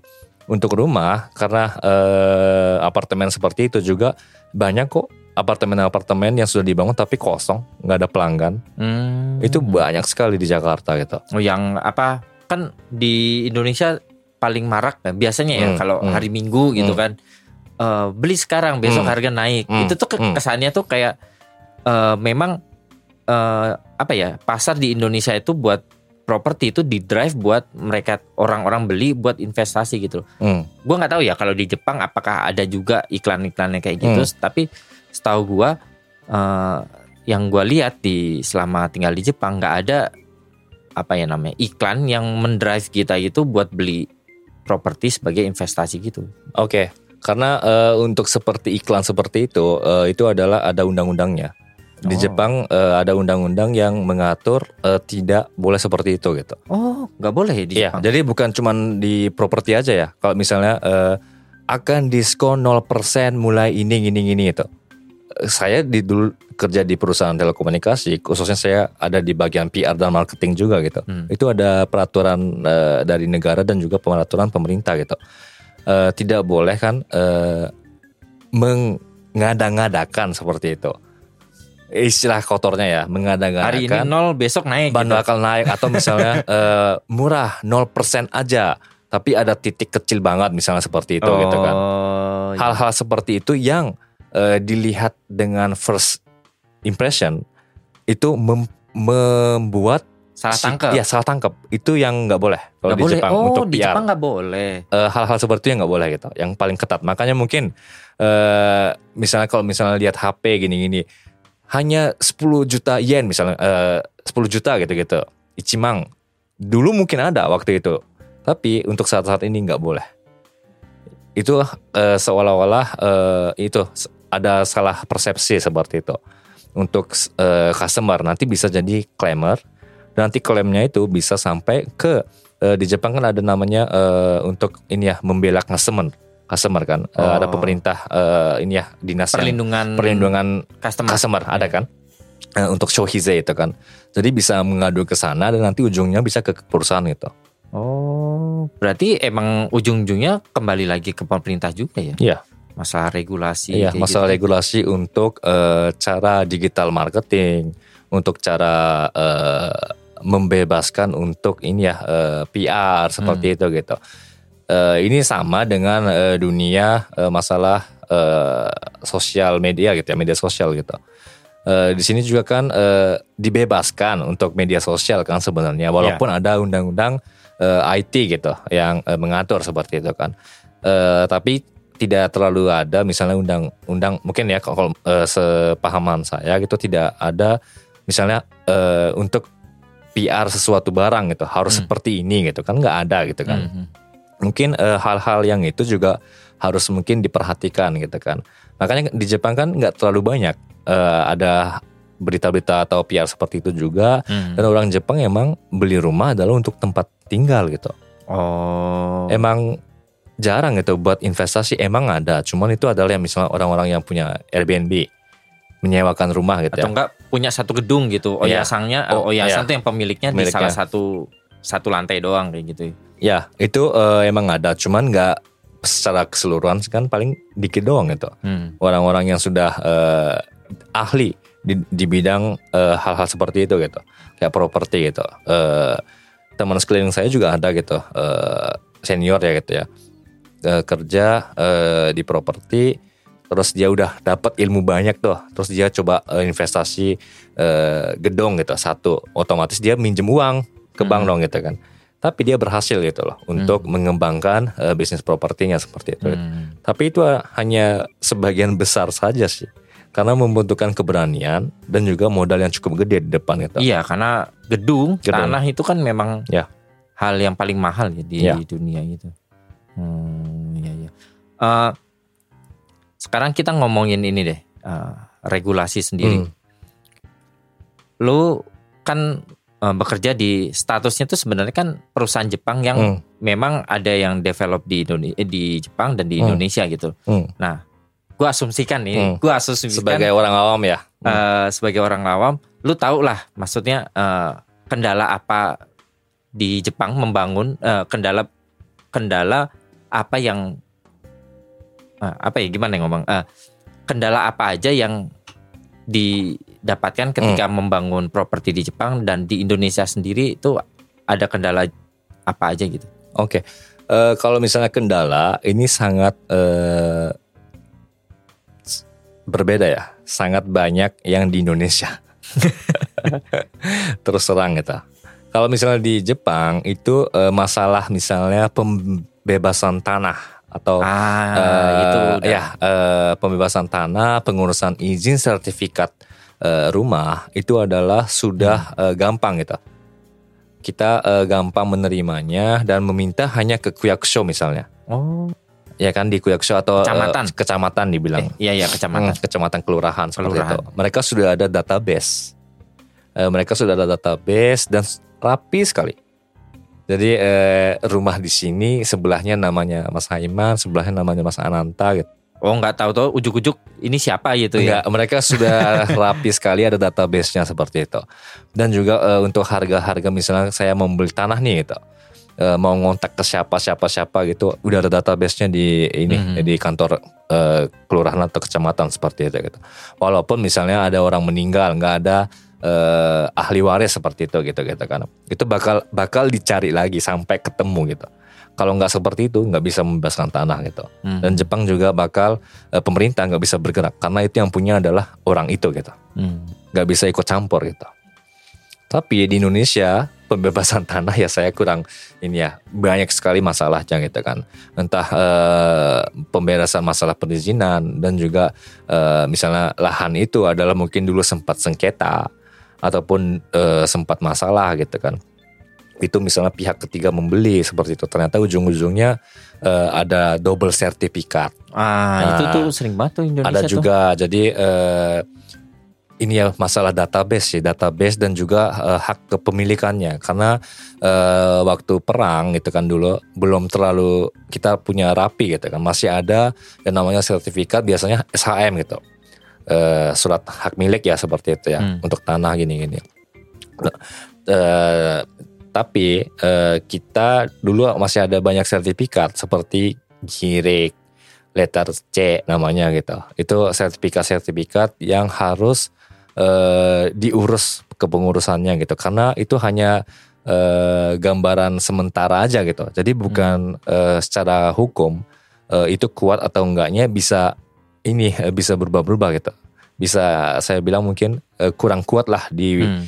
untuk rumah karena eh, apartemen seperti itu juga banyak kok apartemen-apartemen yang sudah dibangun tapi kosong nggak ada pelanggan Hmm. itu banyak sekali di Jakarta gitu. Oh, yang apa kan di Indonesia paling marak kan biasanya ya Hmm, kalau hmm. hari Minggu gitu Hmm. kan eh, beli sekarang besok Hmm, harga naik hmm, itu tuh hmm. kesannya tuh kayak eh, memang eh, apa ya pasar di Indonesia itu buat properti itu di drive buat mereka orang-orang beli buat investasi gitu. Hmm. Gua nggak tahu ya kalau di Jepang apakah ada juga iklan-iklannya kayak gitu. Hmm. Tapi setahu gua eh, yang gua lihat di selama tinggal di Jepang nggak ada apa ya namanya iklan yang mendrive kita itu buat beli properti sebagai investasi gitu. Oke, karena eh, untuk seperti iklan seperti itu, eh, itu adalah ada undang-undangnya. Di Oh. Jepang eh, ada undang-undang yang mengatur eh, tidak boleh seperti itu gitu. Oh, nggak boleh di Iya, Jepang. jadi bukan cuman di properti aja ya. Kalau misalnya eh, akan diskon 0% mulai ini ini ini itu. Saya di dulu kerja di perusahaan telekomunikasi, khususnya saya ada di bagian PR dan marketing juga gitu. Hmm. Itu ada peraturan eh, dari negara dan juga peraturan pemerintah gitu. Eh, tidak boleh kan eh, mengada-ngadakan seperti itu. Istilah kotornya ya, mengada-ngadakan Hari ini nol, besok naik. ban gitu. bakal naik atau misalnya eh, murah 0% aja tapi ada titik kecil banget misalnya seperti itu gitu kan Oh, iya. hal-hal seperti itu yang eh, dilihat dengan first impression itu mem- membuat salah si- tangkap. ya salah tangkap itu yang nggak boleh kalau Nggak di boleh. Jepang oh, untuk di PR Jepang nggak boleh. Eh, hal-hal seperti itu yang nggak boleh gitu yang paling ketat makanya mungkin eh misalnya kalau misalnya lihat HP gini-gini hanya 10 juta yen misalnya eh 10 juta gitu-gitu. Ichimang. Dulu mungkin ada waktu itu. Tapi untuk saat-saat ini nggak boleh. Itu eh, seolah-olah eh, itu ada salah persepsi seperti itu. Untuk eh, customer. Nanti bisa jadi claimer. Nanti klaimnya itu bisa sampai ke eh, di Jepang kan ada namanya eh, untuk ini ya membela customer customer kan Eh, Oh. ada pemerintah eh, ini ya dinas yang- Perlindungan perlindungan customer. customer ada kan Eh, untuk shohize itu kan jadi bisa mengadu ke sana dan nanti ujungnya bisa ke perusahaan itu Oh, berarti emang ujung-ujungnya kembali lagi ke pemerintah juga ya? Iya. Masalah regulasi. Iya, masalah gitu. regulasi untuk eh, cara digital marketing, untuk cara eh, membebaskan untuk ini ya eh, PR seperti itu gitu. Eh, ini sama dengan eh, dunia eh, masalah eh, sosial media gitu ya, media sosial gitu. Eh, di sini juga kan eh, dibebaskan untuk media sosial kan sebenarnya, walaupun ada undang-undang eh, IT gitu yang eh, mengatur seperti itu kan. Eh, tapi tidak terlalu ada misalnya undang-undang mungkin ya kalau eh, sepahaman saya gitu tidak ada misalnya eh, untuk PR sesuatu barang gitu harus Hmm. seperti ini gitu kan nggak ada gitu kan Mhm. Mungkin eh, hal-hal yang itu juga harus mungkin diperhatikan gitu kan makanya di Jepang kan nggak terlalu banyak eh, ada berita-berita atau PR seperti itu juga Hmm. dan orang Jepang emang beli rumah adalah untuk tempat tinggal gitu Oh. emang jarang gitu buat investasi emang ada cuman itu adalah yang misalnya orang-orang yang punya Airbnb menyewakan rumah gitu atau ya enggak punya satu gedung gitu. Iya. Oyasangnya, Oh, Oyasang iya. tuh yang pemiliknya, di Pemiliknya. salah satu satu lantai doang kayak gitu. ya itu eh, emang ada cuman nggak secara keseluruhan kan paling dikit doang gitu Hmm. orang-orang yang sudah eh, ahli di, di bidang eh, hal-hal seperti itu gitu. Kayak properti gitu. Eh, teman sekeliling saya juga ada gitu eh, senior ya gitu ya. Eh, kerja eh, di properti terus dia udah dapat ilmu banyak tuh. Terus dia coba eh, investasi eh, gedung gitu satu. Otomatis dia minjem uang ke bank Hmm. dong gitu kan tapi dia berhasil gitu loh untuk mengembangkan eh, bisnis propertinya seperti itu Hmm. tapi itu hanya sebagian besar saja sih. Karena membutuhkan keberanian dan juga modal yang cukup gede di depan gitu. Iya, karena gedung, Gedung. tanah itu kan memang Ya. hal yang paling mahal ya di Ya. dunia itu. Hmm, iya iya. Eh, sekarang kita ngomongin ini deh, eh, regulasi sendiri. Hmm. Lu kan eh, bekerja di statusnya tuh sebenarnya kan perusahaan Jepang yang Hmm. memang ada yang develop di Indonesia, di Jepang dan di Hmm. Indonesia gitu. Hmm. Nah, gua asumsikan nih, Hmm. gua asumsikan Sebagai orang awam ya. eh, sebagai orang awam, lu tahu lah maksudnya eh, kendala apa di Jepang membangun eh, kendala kendala apa yang eh, apa ya gimana ya ngomong Eh, kendala apa aja yang didapatkan ketika membangun properti di Jepang dan di Indonesia sendiri itu ada kendala apa aja gitu. Oke, Eh, kalau misalnya kendala ini sangat s- berbeda ya, sangat banyak yang di Indonesia. Terus terang gitu. Kalau misalnya di Jepang itu eh, masalah misalnya pembebasan tanah atau Ah, eh, itu udah. ya eh, pembebasan tanah, pengurusan izin sertifikat eh, rumah itu adalah sudah Hmm. eh, gampang gitu. Kita eh, gampang menerimanya dan meminta hanya ke kuyakusho misalnya. Oh, Ya kan di kuyakusho atau Kecamatan. kecamatan dibilang. eh, iya iya kecamatan. Hmm, kecamatan kelurahan seperti Kelurahan. itu. Mereka sudah ada database. Eh, mereka sudah ada database dan rapi sekali. Jadi eh, rumah di sini sebelahnya namanya Mas Haiman, sebelahnya namanya Mas Ananta gitu. Oh, nggak tahu tuh ujuk-ujuk ini siapa gitu ya. Enggak, mereka sudah rapi sekali ada database-nya seperti itu. Dan juga eh, untuk harga-harga misalnya saya mau beli tanah nih gitu. Eh, mau ngontak ke siapa siapa siapa gitu, udah ada database-nya di ini Mhm. di kantor eh, kelurahan atau kecamatan seperti itu gitu. Walaupun misalnya ada orang meninggal, nggak ada eh, ahli waris seperti itu gitu gitu kan. Itu bakal bakal dicari lagi sampai ketemu gitu. Kalau nggak seperti itu nggak bisa membebaskan tanah gitu. Hmm. dan Jepang juga bakal eh, pemerintah nggak bisa bergerak. Karena itu yang punya adalah orang itu gitu. Hmm. nggak bisa ikut campur gitu. Tapi di Indonesia pembebasan tanah ya saya kurang ini ya banyak sekali masalahnya gitu kan. Entah eh, pembebasan masalah perizinan dan juga eh, misalnya lahan itu adalah mungkin dulu sempat sengketa ataupun eh, sempat masalah gitu kan itu misalnya pihak ketiga membeli seperti itu. Ternyata ujung-ujungnya eh, ada double sertifikat. Ah, itu Nah, tuh sering banget tuh Indonesia ada tuh. juga jadi eh, ini ya masalah database sih database dan juga eh, hak kepemilikannya. Karena eh, waktu perang gitu kan dulu belum terlalu kita punya rapi gitu kan. Masih ada yang namanya sertifikat biasanya SHM gitu. Eh, surat hak milik ya seperti itu ya Hmm. untuk tanah gini-gini. Nah, tapi eh, kita dulu masih ada banyak sertifikat seperti girik letter C namanya gitu. Itu sertifikat-sertifikat yang harus eh, diurus kepengurusannya gitu. Karena itu hanya eh, gambaran sementara aja gitu. Jadi bukan eh, secara hukum eh, itu kuat atau enggaknya bisa ini bisa berubah-berubah gitu. Bisa saya bilang mungkin eh, kurang kuat lah di Hmm.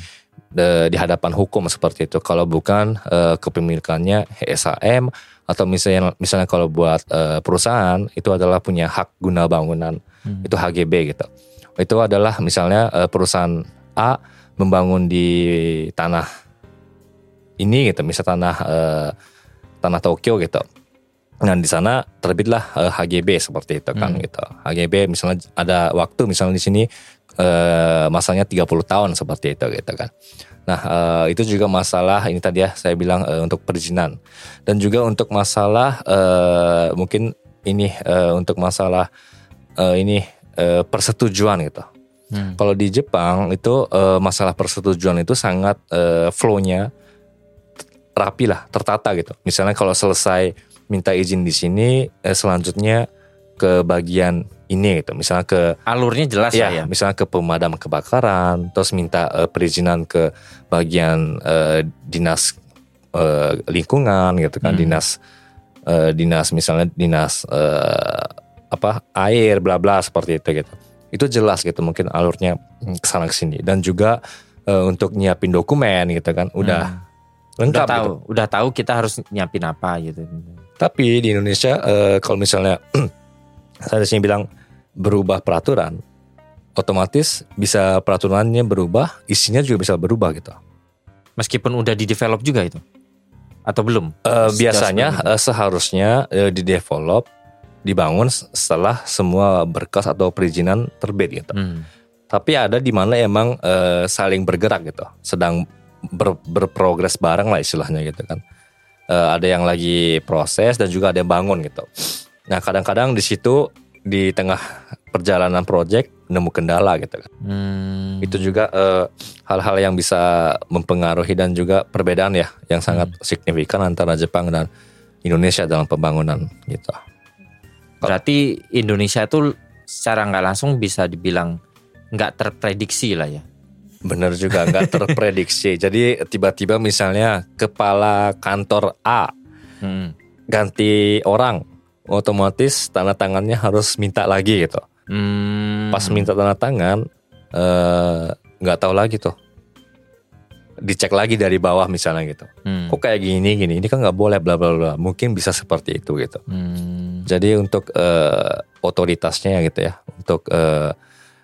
De- di hadapan hukum seperti itu. Kalau bukan eh, kepemilikannya HSAM atau misalnya misalnya kalau buat eh, perusahaan itu adalah punya hak guna bangunan Hmm. itu HGB gitu. Itu adalah misalnya eh, perusahaan A membangun di tanah ini gitu, misal tanah eh, tanah Tokyo gitu. Nah di sana terbitlah HGB seperti itu kan Hmm. gitu. HGB misalnya ada waktu misalnya di sini eh, masanya 30 tahun seperti itu gitu kan. Nah eh, itu juga masalah ini tadi ya saya bilang eh, untuk perizinan dan juga untuk masalah eh, mungkin ini eh, untuk masalah eh, ini eh, persetujuan gitu. Hmm. Kalau di Jepang itu eh, masalah persetujuan itu sangat eh, flow-nya rapi lah, tertata gitu. Misalnya kalau selesai minta izin di sini, eh, selanjutnya ke bagian ini gitu. Misalnya ke Alurnya jelas ya, ya. misalnya ke pemadam kebakaran, terus minta eh, perizinan ke bagian eh, dinas eh, lingkungan gitu kan, Hmm. dinas eh, dinas misalnya dinas eh, apa air bla bla seperti itu gitu. Itu jelas gitu mungkin alurnya ke sana ke sini dan juga eh, untuk nyiapin dokumen gitu kan udah Hmm. lengkap udah tahu, gitu. udah tahu kita harus nyiapin apa gitu. Tapi di Indonesia eh, kalau misalnya saya di sini bilang berubah peraturan, otomatis bisa peraturannya berubah, isinya juga bisa berubah gitu. Meskipun udah di develop juga itu. Atau belum? Sudah biasanya eh, seharusnya eh, di develop, dibangun setelah semua berkas atau perizinan terbit gitu. Hmm. Tapi ada di mana emang eh, saling bergerak gitu, sedang ber- berprogres bareng lah istilahnya gitu kan. Eh, ada yang lagi proses dan juga ada yang bangun gitu. Nah kadang-kadang di situ di tengah perjalanan project nemu kendala gitu kan. Hmm. Itu juga eh, hal-hal yang bisa mempengaruhi dan juga perbedaan ya yang sangat signifikan antara Jepang dan Indonesia dalam pembangunan gitu. Berarti Indonesia tuh secara nggak langsung bisa dibilang nggak terprediksi lah ya. Bener juga nggak terprediksi. Jadi tiba-tiba misalnya kepala kantor A Hmm. ganti orang, otomatis tanda tangannya harus minta lagi gitu. Hmm. Pas minta tanda tangan eh, nggak tahu lagi tuh. Dicek lagi dari bawah misalnya gitu. Hmm. Kok kayak gini gini? Ini kan nggak boleh bla bla bla. Mungkin bisa seperti itu gitu. Hmm. Jadi untuk eh, otoritasnya gitu ya, untuk eh,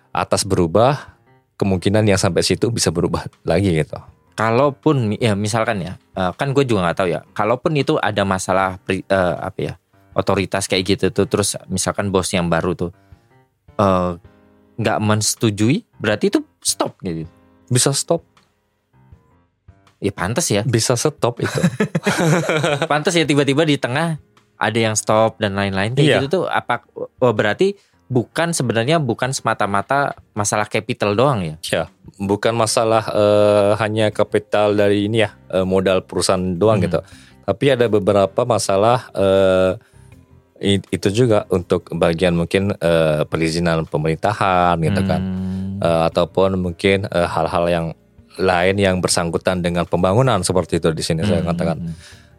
atas berubah, kemungkinan yang sampai situ bisa berubah lagi gitu. Kalaupun ya misalkan ya, kan gue juga nggak tahu ya. Kalaupun itu ada masalah pri- eh, apa ya, otoritas kayak gitu tuh, terus misalkan bos yang baru tuh eh, nggak mensetujui, berarti itu stop gitu. Bisa stop, Ya pantas ya, bisa stop itu. pantas ya tiba-tiba di tengah ada yang stop dan lain-lain kayak Iya. gitu tuh. Apa oh, berarti bukan sebenarnya bukan semata-mata masalah capital doang ya? ya, bukan masalah eh, hanya kapital dari ini ya eh, modal perusahaan doang Hmm. gitu. Tapi ada beberapa masalah eh, i- itu juga untuk bagian mungkin eh, perizinan pemerintahan gitu kan. Hmm. Eh, ataupun mungkin eh, hal-hal yang lain yang bersangkutan dengan pembangunan seperti itu di sini saya Hmm. katakan.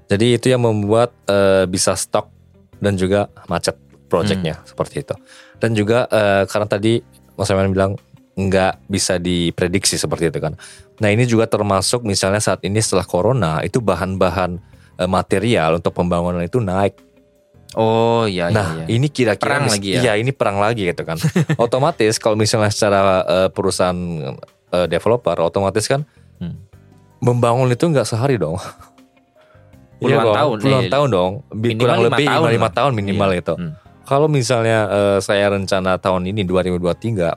Jadi itu yang membuat eh, bisa stok dan juga macet proyeknya seperti itu. Dan juga eh, karena tadi Mas Eman bilang nggak bisa diprediksi seperti itu kan. Nah ini juga termasuk misalnya saat ini setelah corona itu bahan-bahan eh, material untuk pembangunan itu naik. Oh iya Nah, iya. iya. ini kira-kira Perang mis- lagi ya? Iya, ini perang lagi gitu kan. otomatis kalau misalnya secara eh, perusahaan eh, developer otomatis kan Hmm. membangun itu nggak sehari dong. Puluhan Iya tahun, puluhan eh, tahun dong. Minimal kurang lima lebih tahun 5 lah. tahun minimal Iya. itu. Hmm. Kalau misalnya eh, saya rencana tahun ini 2023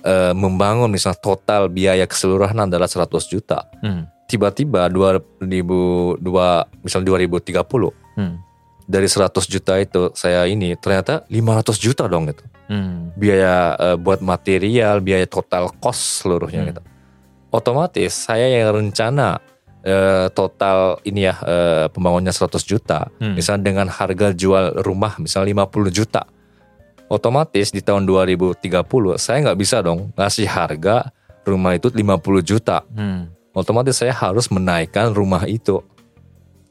eh, membangun misalnya total biaya keseluruhan adalah 100 juta. Hmm. Tiba-tiba 2002 misalnya 2030 Hmm. Dari 100 juta itu saya ini ternyata 500 juta dong gitu. Hmm. biaya eh, buat material, biaya total cost seluruhnya Hmm. gitu. Otomatis saya yang rencana eh, total ini ya eh, pembangunnya 100 juta, Hmm. misalnya dengan harga jual rumah misalnya 50 juta. Otomatis di tahun 2030 saya nggak bisa dong ngasih harga rumah itu 50 juta. Hmm. Otomatis saya harus menaikkan rumah itu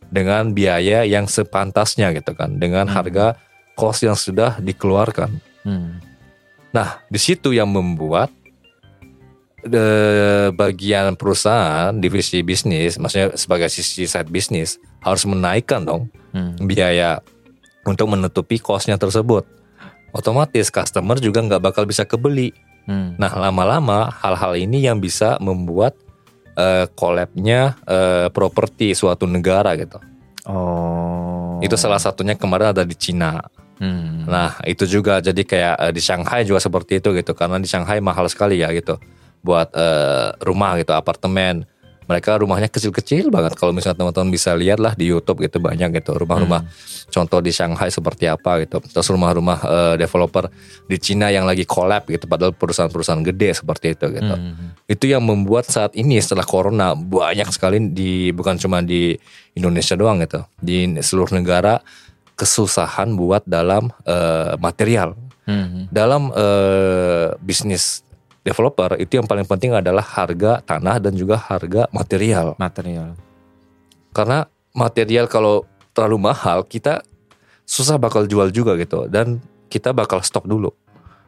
dengan biaya yang sepantasnya gitu kan, dengan Hmm. harga cost yang sudah dikeluarkan. Hmm. Nah, di situ yang membuat eh, bagian perusahaan divisi bisnis, maksudnya sebagai sisi side bisnis harus menaikkan dong Hmm. biaya untuk menutupi cost-nya tersebut. Otomatis customer juga nggak bakal bisa kebeli. Hmm. Nah, lama-lama hal-hal ini yang bisa membuat eh, collab-nya eh, properti suatu negara gitu. Oh. Itu salah satunya kemarin ada di Cina. Hmm. Nah itu juga jadi kayak eh, di Shanghai juga seperti itu gitu karena di Shanghai mahal sekali ya gitu buat eh, rumah gitu apartemen mereka rumahnya kecil-kecil banget. Kalau misalnya teman-teman bisa lihat lah di YouTube gitu banyak gitu rumah-rumah. Contoh di Shanghai seperti apa gitu. Terus rumah-rumah eh, developer di Cina yang lagi collab gitu padahal perusahaan-perusahaan gede seperti itu gitu. Hmm. itu yang membuat saat ini setelah corona banyak sekali di bukan cuma di Indonesia doang gitu. Di seluruh negara kesusahan buat dalam eh, material. Hmm. dalam eh, bisnis developer itu yang paling penting adalah harga tanah dan juga harga material Material. karena material kalau terlalu mahal kita susah bakal jual juga gitu dan kita bakal stok dulu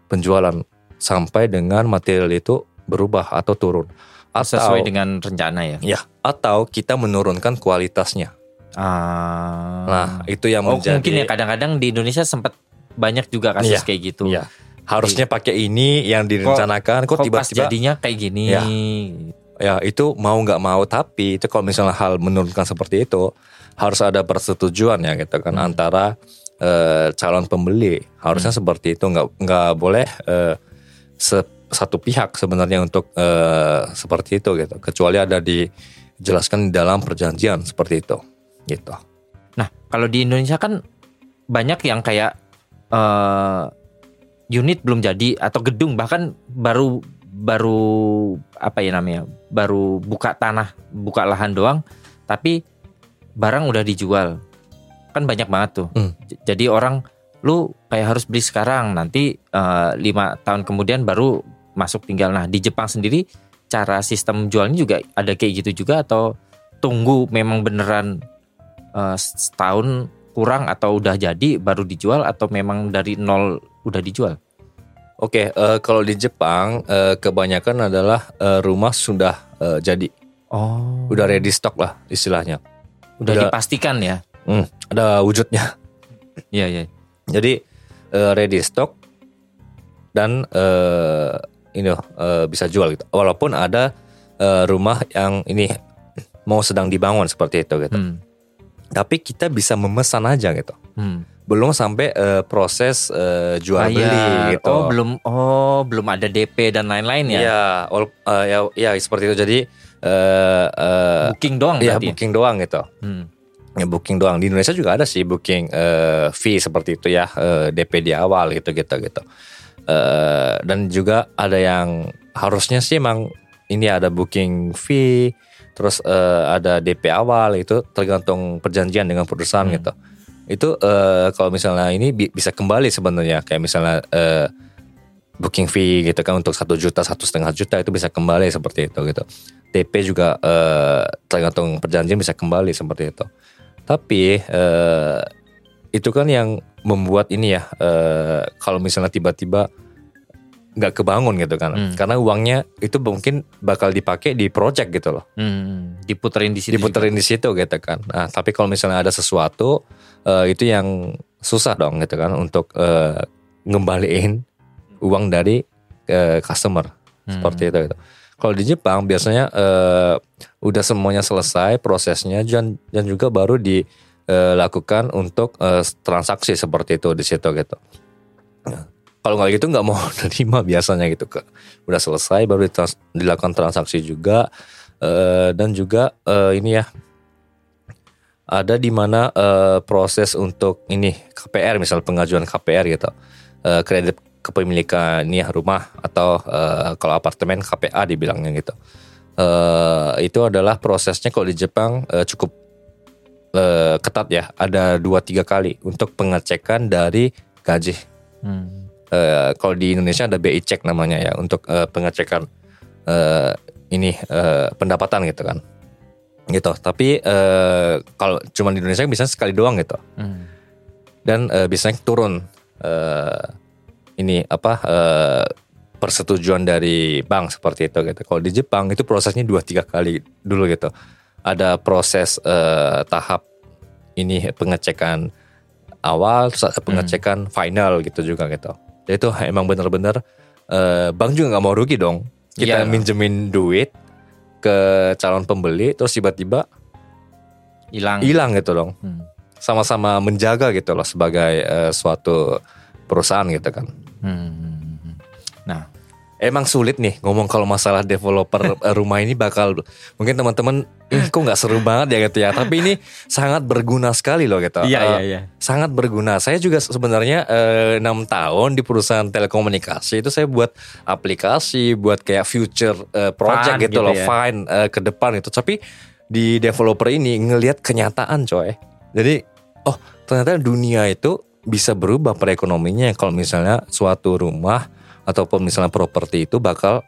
penjualan sampai dengan material itu berubah atau turun atau Sesuai dengan rencana ya. ya atau kita menurunkan kualitasnya Ah. nah itu yang oh, menjadi mungkin ya kadang-kadang di Indonesia sempat banyak juga kasus Iya, kayak gitu. Iya. Harusnya pakai ini yang direncanakan kok, tiba-tiba jadinya kayak gini. Ya. ya itu mau nggak mau tapi itu kalau misalnya hal menurunkan seperti itu harus ada persetujuan ya gitu kan Hmm. antara eh, calon pembeli harusnya seperti itu nggak nggak boleh eh, se- satu pihak sebenarnya untuk eh, seperti itu gitu kecuali ada dijelaskan di dalam perjanjian seperti itu gitu Nah, kalau di Indonesia kan banyak yang kayak eh unit belum jadi atau gedung bahkan baru baru apa ya namanya baru buka tanah buka lahan doang tapi barang udah dijual. Kan banyak banget tuh. Hmm. Jadi orang lu kayak harus beli sekarang nanti eh, lima tahun kemudian baru masuk tinggal. Nah di Jepang sendiri cara sistem jualnya juga ada kayak gitu juga atau tunggu memang beneran eh, setahun kurang atau udah jadi baru dijual atau memang dari nol udah dijual Oke, eh, kalau di Jepang eh, kebanyakan adalah eh, rumah sudah eh, jadi, oh udah ready stock lah istilahnya. udah udah- dipastikan ya Hmm, ada wujudnya. iya iya Jadi eh, ready stock dan eh, ini eh, bisa jual gitu. Walaupun ada eh, rumah yang ini mau sedang dibangun seperti itu gitu. hmm. Tapi kita bisa memesan aja gitu. Hmm. Belum sampai eh, proses eh, jual beli Bayar. gitu. oh belum oh belum ada DP dan lain-lain ya Iya, eh, ya, ya seperti itu. Jadi eh eh, booking doang ya berarti booking doang gitu. Hmm. Ya booking doang. Di Indonesia juga ada sih booking eh, fee seperti itu ya, eh, DP di awal gitu gitu gitu. Eh, dan juga ada yang harusnya sih emang ini ada booking fee, terus eh, ada DP awal itu tergantung perjanjian dengan perusahaan Hmm. gitu. Itu eh, kalau misalnya ini bi- bisa kembali sebenarnya kayak misalnya eh, booking fee gitu kan untuk satu juta satu setengah juta itu bisa kembali seperti itu gitu. DP juga eh, tergantung perjanjian bisa kembali seperti itu. Tapi eh, itu kan yang membuat ini ya eh, kalau misalnya tiba-tiba nggak kebangun gitu kan, Hmm. karena uangnya itu mungkin bakal dipakai di project gitu loh, Hmm. diputerin di situ diputerin di situ gitu kan. Nah tapi kalau misalnya ada sesuatu eh, itu yang susah dong gitu kan untuk eh, ngembaliin uang dari eh, customer juga. seperti itu gitu. Kalau di Jepang biasanya eh, udah semuanya selesai prosesnya dan dan juga baru dilakukan untuk transaksi seperti itu di situ gitu. Kalau nggak gitu nggak mau nerima biasanya gitu ke udah selesai baru ditrans- dilakukan transaksi juga eh, dan juga eh, ini ya ada di mana eh, proses untuk ini KPR misal pengajuan KPR gitu Eh, kredit kepemilikan ini ya, rumah atau eh, kalau apartemen KPA dibilangnya gitu. Eh, itu adalah prosesnya kalau di Jepang eh, cukup eh, ketat ya. Ada dua tiga kali untuk pengecekan dari gaji. Hmm. Eh, kalau di Indonesia ada BI check namanya ya untuk eh, pengecekan eh, ini eh, pendapatan gitu kan. Gitu. Tapi eh, kalau cuma di Indonesia bisa sekali doang gitu Hmm. dan eh, biasanya turun eh, ini apa eh, persetujuan dari bank seperti itu gitu. Kalau di Jepang itu prosesnya dua tiga kali dulu gitu. Ada proses eh, tahap ini pengecekan awal, terus ada pengecekan final gitu juga gitu. Jadi itu emang bener-bener eh, bank juga nggak mau rugi dong. Kita Iya. minjemin duit ke calon pembeli, terus tiba-tiba hilang hilang gitu dong Hmm. sama-sama menjaga gitu loh sebagai eh, suatu perusahaan gitu kan. Hmm. nah Emang sulit nih ngomong kalau masalah developer eh, rumah ini bakal mungkin teman-teman "Ih, kok nggak seru banget ya gitu ya. Tapi ini sangat berguna sekali loh gitu. Eh, iya Sangat berguna. Saya juga sebenarnya eh, enam tahun di perusahaan telekomunikasi itu saya buat aplikasi, buat kayak future eh, project Fun gitu, gitu loh, ya. fine eh, ke depan itu. Tapi di developer ini ngelihat kenyataan coy. Jadi oh ternyata dunia itu bisa berubah perekonominya kalau misalnya suatu rumah ataupun misalnya properti itu bakal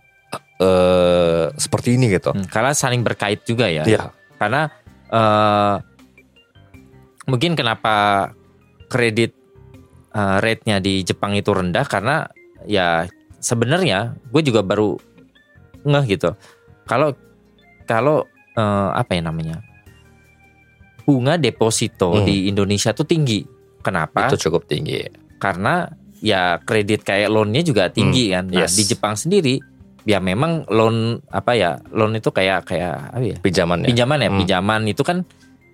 eh seperti ini gitu. Hmm, karena saling berkait juga ya Iya. karena eh mungkin kenapa kredit eh, rate-nya di Jepang itu rendah karena ya sebenarnya gue juga baru ngeh gitu kalau kalau eh, apa ya namanya bunga deposito Hmm. di Indonesia tuh tinggi kenapa Itu cukup tinggi. karena ya kredit kayak loannya juga tinggi kan. Nah yes. di Jepang sendiri ya memang loan apa ya loan itu kayak kayak apa ya Pinjaman ya pinjaman ya Hmm. pinjaman itu kan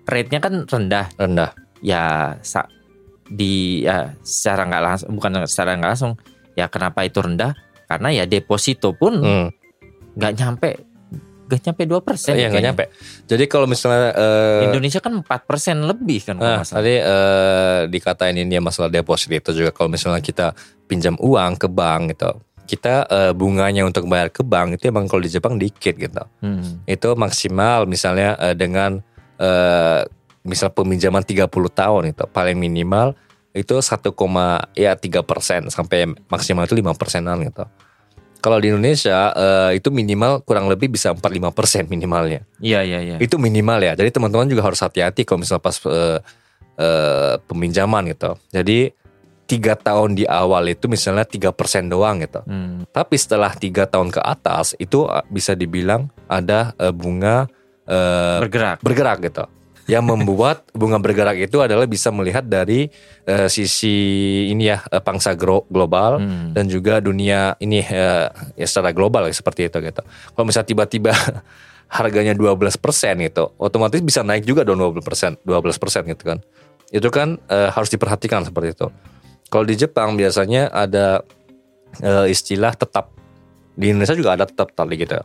rate-nya kan rendah rendah. ya sa- di ya secara nggak langsung bukan secara nggak langsung ya kenapa itu rendah karena ya deposito pun Hmm. nggak nyampe gak nyampe 2 persen. Iya nggak nyampe. Jadi kalau misalnya eh, Indonesia kan 4 persen lebih kan. Nah, nggak salah. tadi eh, dikatain ini ya masalah deposit itu juga kalau misalnya kita pinjam uang ke bank gitu, kita eh, bunganya untuk bayar ke bank itu emang kalau di Jepang dikit gitu. Hmm. Itu maksimal misalnya eh, dengan eh, misal peminjaman 30 tahun itu paling minimal itu 1, ya 3 persen sampai maksimal itu 5 persenan gitu. Kalau di Indonesia eh, itu minimal kurang lebih bisa 4-5 persen minimalnya Iya iya iya. itu minimal ya. Jadi teman-teman juga harus hati-hati kalau misalnya pas eh, eh, peminjaman gitu. Jadi tiga tahun di awal itu misalnya tiga persen doang gitu. Hmm. Tapi setelah tiga tahun ke atas itu bisa dibilang ada eh, bunga eh, Bergerak. bergerak gitu. Yang membuat bunga bergerak itu adalah bisa melihat dari eh, sisi ini ya eh, pangsa gro- global Hmm. dan juga dunia ini eh, ya secara global ya, seperti itu gitu. Kalau misalnya tiba-tiba harganya 12% gitu, otomatis bisa naik juga dong 12%, 12% gitu kan. Itu kan eh, harus diperhatikan seperti itu. Kalau di Jepang biasanya ada eh, istilah tetap. Di Indonesia juga ada tetap tadi gitu.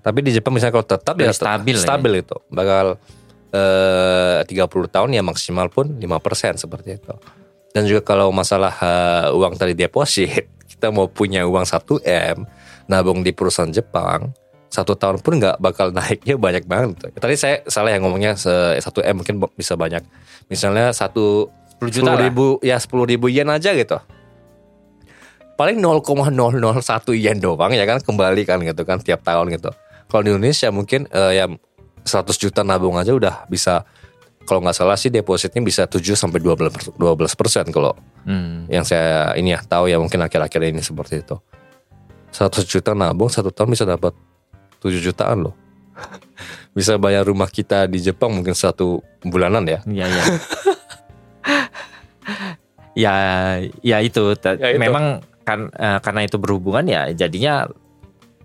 Tapi di Jepang misalnya kalau tetap Lebih ya tetap- stabil ya. stabil itu. Bakal eh 30 tahun ya maksimal pun 5% seperti itu. Dan juga kalau masalah eh, uang tadi deposit, kita mau punya uang 1M nabung di perusahaan Jepang, satu tahun pun nggak bakal naiknya banyak banget. Tadi saya salah yang ngomongnya se- 1M mungkin bisa banyak. Misalnya satu 10 juta 10 lah. ribu ya 10 ribu yen aja gitu. Paling 0,001 yen doang ya kan kembali kan gitu kan tiap tahun gitu. Kalau di Indonesia mungkin eh, ya 100 juta nabung aja udah bisa kalau nggak salah sih depositnya bisa 7 sampai 12 12 persen kalau Hmm. yang saya ini ya tahu ya mungkin akhir-akhir ini seperti itu. 100 juta nabung satu tahun bisa dapat 7 jutaan loh. bisa bayar rumah kita di Jepang mungkin satu bulanan ya. Iya iya. ya ya itu. Ya, itu. Memang kan eh, karena itu berhubungan ya jadinya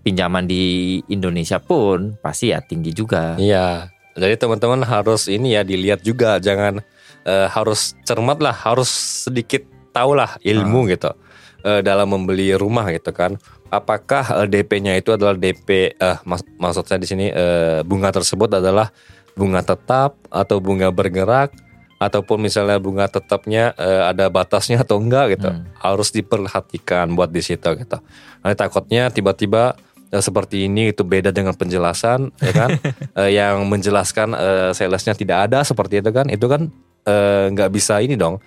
pinjaman di Indonesia pun pasti ya tinggi juga. Iya. Jadi teman-teman harus ini ya dilihat juga jangan eh, harus cermat lah, harus sedikit tahu lah ilmu gitu eh, dalam membeli rumah gitu kan. Apakah eh, DP-nya itu adalah DP eh mas- maksud saya di sini eh, bunga tersebut adalah bunga tetap atau bunga bergerak ataupun misalnya bunga tetapnya eh, ada batasnya atau enggak gitu. Hmm. Harus diperhatikan buat di situ gitu. Nanti takutnya tiba-tiba eh, seperti ini itu beda dengan penjelasan ya kan Eh, yang menjelaskan eh, salesnya tidak ada seperti itu kan itu kan nggak bisa ini dong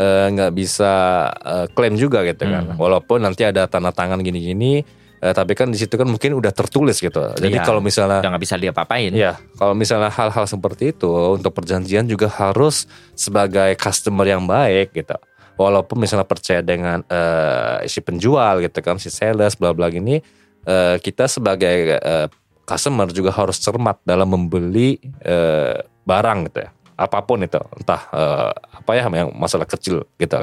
nggak bisa eh, klaim juga gitu kan Hmm. walaupun nanti ada tanda tangan gini-gini eh, tapi kan di situ kan mungkin udah tertulis gitu jadi Iya. kalau misalnya Udah nggak bisa diapa-apain. Ya, kalau misalnya hal-hal seperti itu untuk perjanjian juga harus sebagai customer yang baik gitu. Walaupun misalnya percaya dengan eh, si penjual gitu kan, si sales bla bla gini, eh, kita sebagai eh, customer juga harus cermat dalam membeli eh, barang gitu ya. Apa pun itu, entah eh, apa ya yang masalah kecil gitu.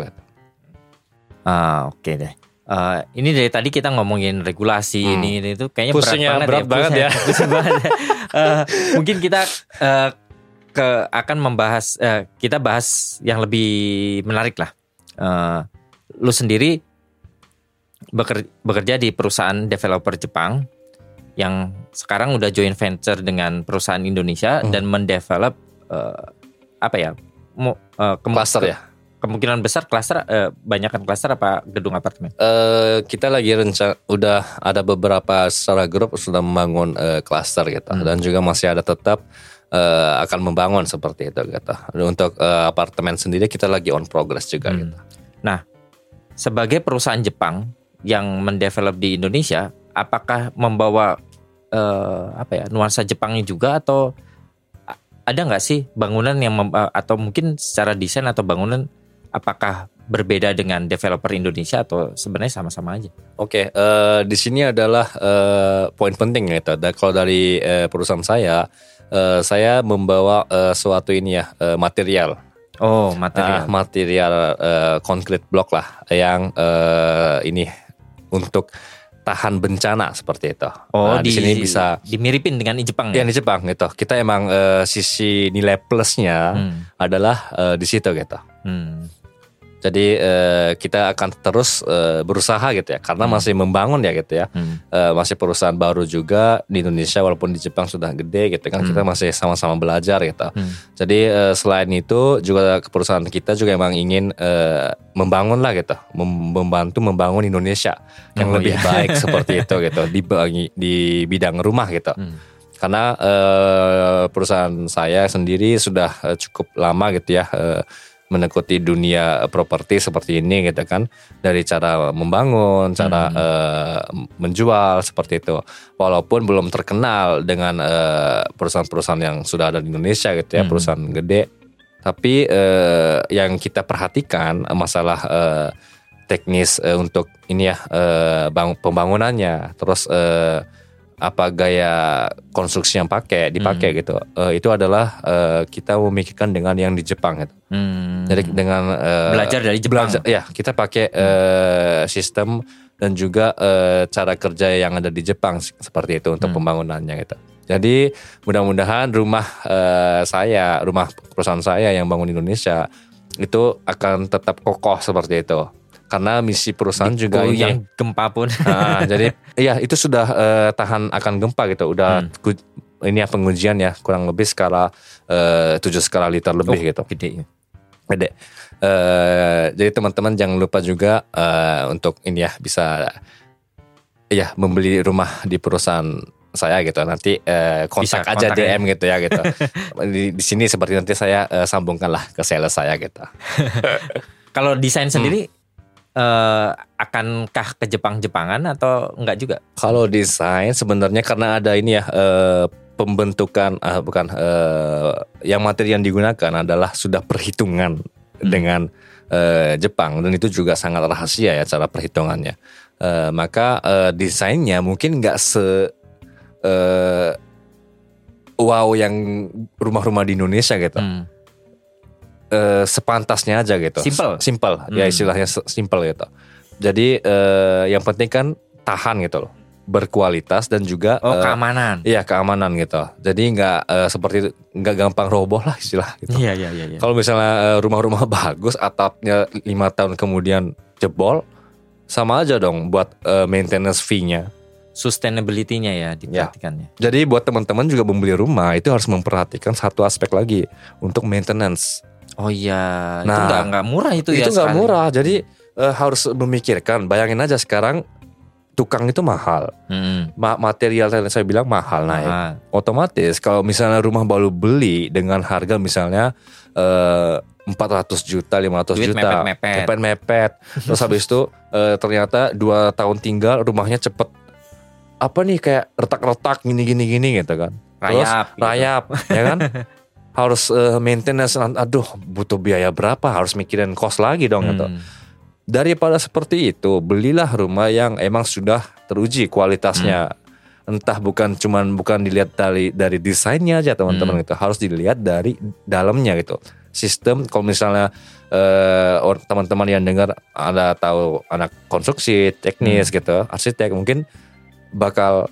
Ah, oke deh. Eh, ini dari tadi kita ngomongin regulasi Hmm. ini ini itu kayaknya Pusingnya berat banget ya. Pusing- pusing banget ya. Eh, mungkin kita eh, ke akan membahas eh, kita bahas yang lebih menarik lah. Eh, lu sendiri beker- bekerja di perusahaan developer Jepang yang sekarang udah joint venture dengan perusahaan Indonesia Hmm. dan mendevelop eh, apa ya? Eh, kemu- Cluster ya. kemungkinan besar klaster eh, banyakkan klaster apa gedung apartemen? Eh, kita lagi rencana udah ada beberapa secara grup sudah membangun klaster gitu Hmm. dan juga masih ada tetap eh, akan membangun seperti itu gitu. Untuk eh, apartemen sendiri kita lagi on progress juga Hmm. gitu. Nah, sebagai perusahaan Jepang yang mendevelop di Indonesia, apakah membawa eh, apa ya nuansa Jepangnya juga atau ada nggak sih bangunan yang mem- eh, atau mungkin secara desain atau bangunan apakah berbeda dengan developer Indonesia atau sebenarnya sama-sama aja? Oke, eh, di sini adalah eh, poin penting gitu. Dan kalau dari eh, perusahaan saya, eh, saya membawa eh, suatu ini ya eh, material Oh, material. material eh, concrete block lah yang eh, ini untuk tahan bencana seperti itu. oh, Nah, di, sini bisa dimiripin dengan di Jepang ya ya? di Jepang gitu. Kita emang eh, sisi nilai plusnya Hmm, adalah eh, di situ gitu. hmm. Jadi eh, kita akan terus eh, berusaha gitu ya, karena Hmm. masih membangun ya gitu ya. Hmm. Eh, masih perusahaan baru juga di Indonesia walaupun di Jepang sudah gede gitu kan kita masih sama-sama belajar gitu. Hmm. Jadi eh, selain itu juga perusahaan kita juga emang ingin eh, membangun lah gitu, mem- membantu membangun Indonesia yang Oh, lebih iya. baik seperti itu gitu di di bidang rumah gitu. Hmm. Karena eh, perusahaan saya sendiri sudah cukup lama gitu ya eh, menekuti dunia properti seperti ini gitu kan dari cara membangun, cara eh, menjual seperti itu. Walaupun belum terkenal dengan eh, perusahaan-perusahaan yang sudah ada di Indonesia gitu ya, Hmm. perusahaan gede. Tapi eh, yang kita perhatikan masalah eh, teknis eh, untuk ini ya eh, bang- pembangunannya, terus eh, apa gaya konstruksi yang pakai dipakai gitu, Eh, itu adalah eh, kita memikirkan dengan yang di Jepang gitu. Hmm. Jadi dengan eh, Belajar dari Jepang. belajar- ya kita pakai eh, sistem dan juga eh, cara kerja yang ada di Jepang se- seperti itu untuk Hmm. pembangunannya gitu. Jadi mudah-mudahan rumah eh, saya, rumah perusahaan saya yang bangun di Indonesia itu akan tetap kokoh seperti itu. Karena misi perusahaan juga Oh, ini yang gempa pun. Nah, jadi iya itu sudah eh, tahan akan gempa gitu. Udah Hmm. ku- ini ya pengujian ya kurang lebih skala eh, 7 skala liter lebih gitu. Gede. Gede. Eh, jadi teman-teman jangan lupa juga eh, untuk ini ya bisa ya membeli rumah di perusahaan saya gitu. Nanti eh, kontak Bisa, aja kontak ya. DM gitu ya gitu. di, di sini seperti nanti saya eh, sambungkan lah ke sales saya gitu. Kalau Hmm. desain sendiri eh, akankah ke Jepang-Jepangan atau enggak juga? Kalau desain sebenarnya karena ada ini ya eh, pembentukan ah, bukan eh, yang materi yang digunakan adalah sudah perhitungan dengan eh, Jepang dan itu juga sangat rahasia ya cara perhitungannya. Eh, maka eh, desainnya mungkin nggak se eh, wow yang rumah-rumah di Indonesia gitu. Hmm. Eh, sepantasnya aja gitu. Simple. Simple. Ya Hmm. istilahnya se- simple gitu. Jadi eh, yang penting kan tahan gitu loh. Berkualitas dan juga Oh, eh, keamanan. Iya keamanan gitu. Jadi nggak eh, seperti nggak gampang roboh lah istilah gitu. Iya, iya, iya, iya. Kalau misalnya rumah-rumah bagus atapnya lima tahun kemudian jebol, sama aja dong buat eh, maintenance fee-nya. Sustainability-nya ya diperhatikannya. Jadi buat teman-teman juga membeli rumah itu harus memperhatikan satu aspek lagi untuk maintenance. Oh iya, itu Nah, enggak enggak murah itu, ya itu nggak murah. Jadi eh, harus memikirkan. Bayangin aja sekarang tukang itu mahal, Hmm. Ma- material yang saya bilang mahal naik. Mahal. otomatis kalau misalnya rumah baru beli dengan harga misalnya eh, 400 juta, 500 Duit juta, mepet-mepet. mepet. Terus habis itu eh, ternyata dua tahun tinggal rumahnya cepet apa nih kayak retak-retak gini-gini gini gitu kan. Terus Rayap. gitu. rayap, ya kan? Harus eh, maintenance, aduh butuh biaya berapa? Harus mikirin cost lagi dong gitu. Hmm. Daripada seperti itu, belilah rumah yang emang sudah teruji kualitasnya. Entah bukan cuman bukan dilihat dari dari desainnya aja teman-teman gitu, harus dilihat dari dalamnya gitu. Sistem kalau misalnya eh, teman-teman yang dengar ada tahu anak konstruksi, teknis gitu, arsitek mungkin bakal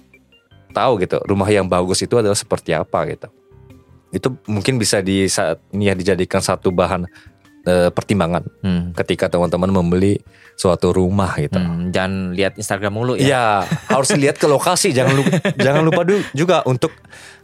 tahu gitu rumah yang bagus itu adalah seperti apa gitu. Itu mungkin bisa di saat ini ya dijadikan satu bahan eh, pertimbangan Hmm. ketika teman-teman membeli suatu rumah gitu. Hmm, Jangan lihat Instagram mulu ya. Iya, harus lihat ke lokasi. Jangan lupa, jangan lupa juga untuk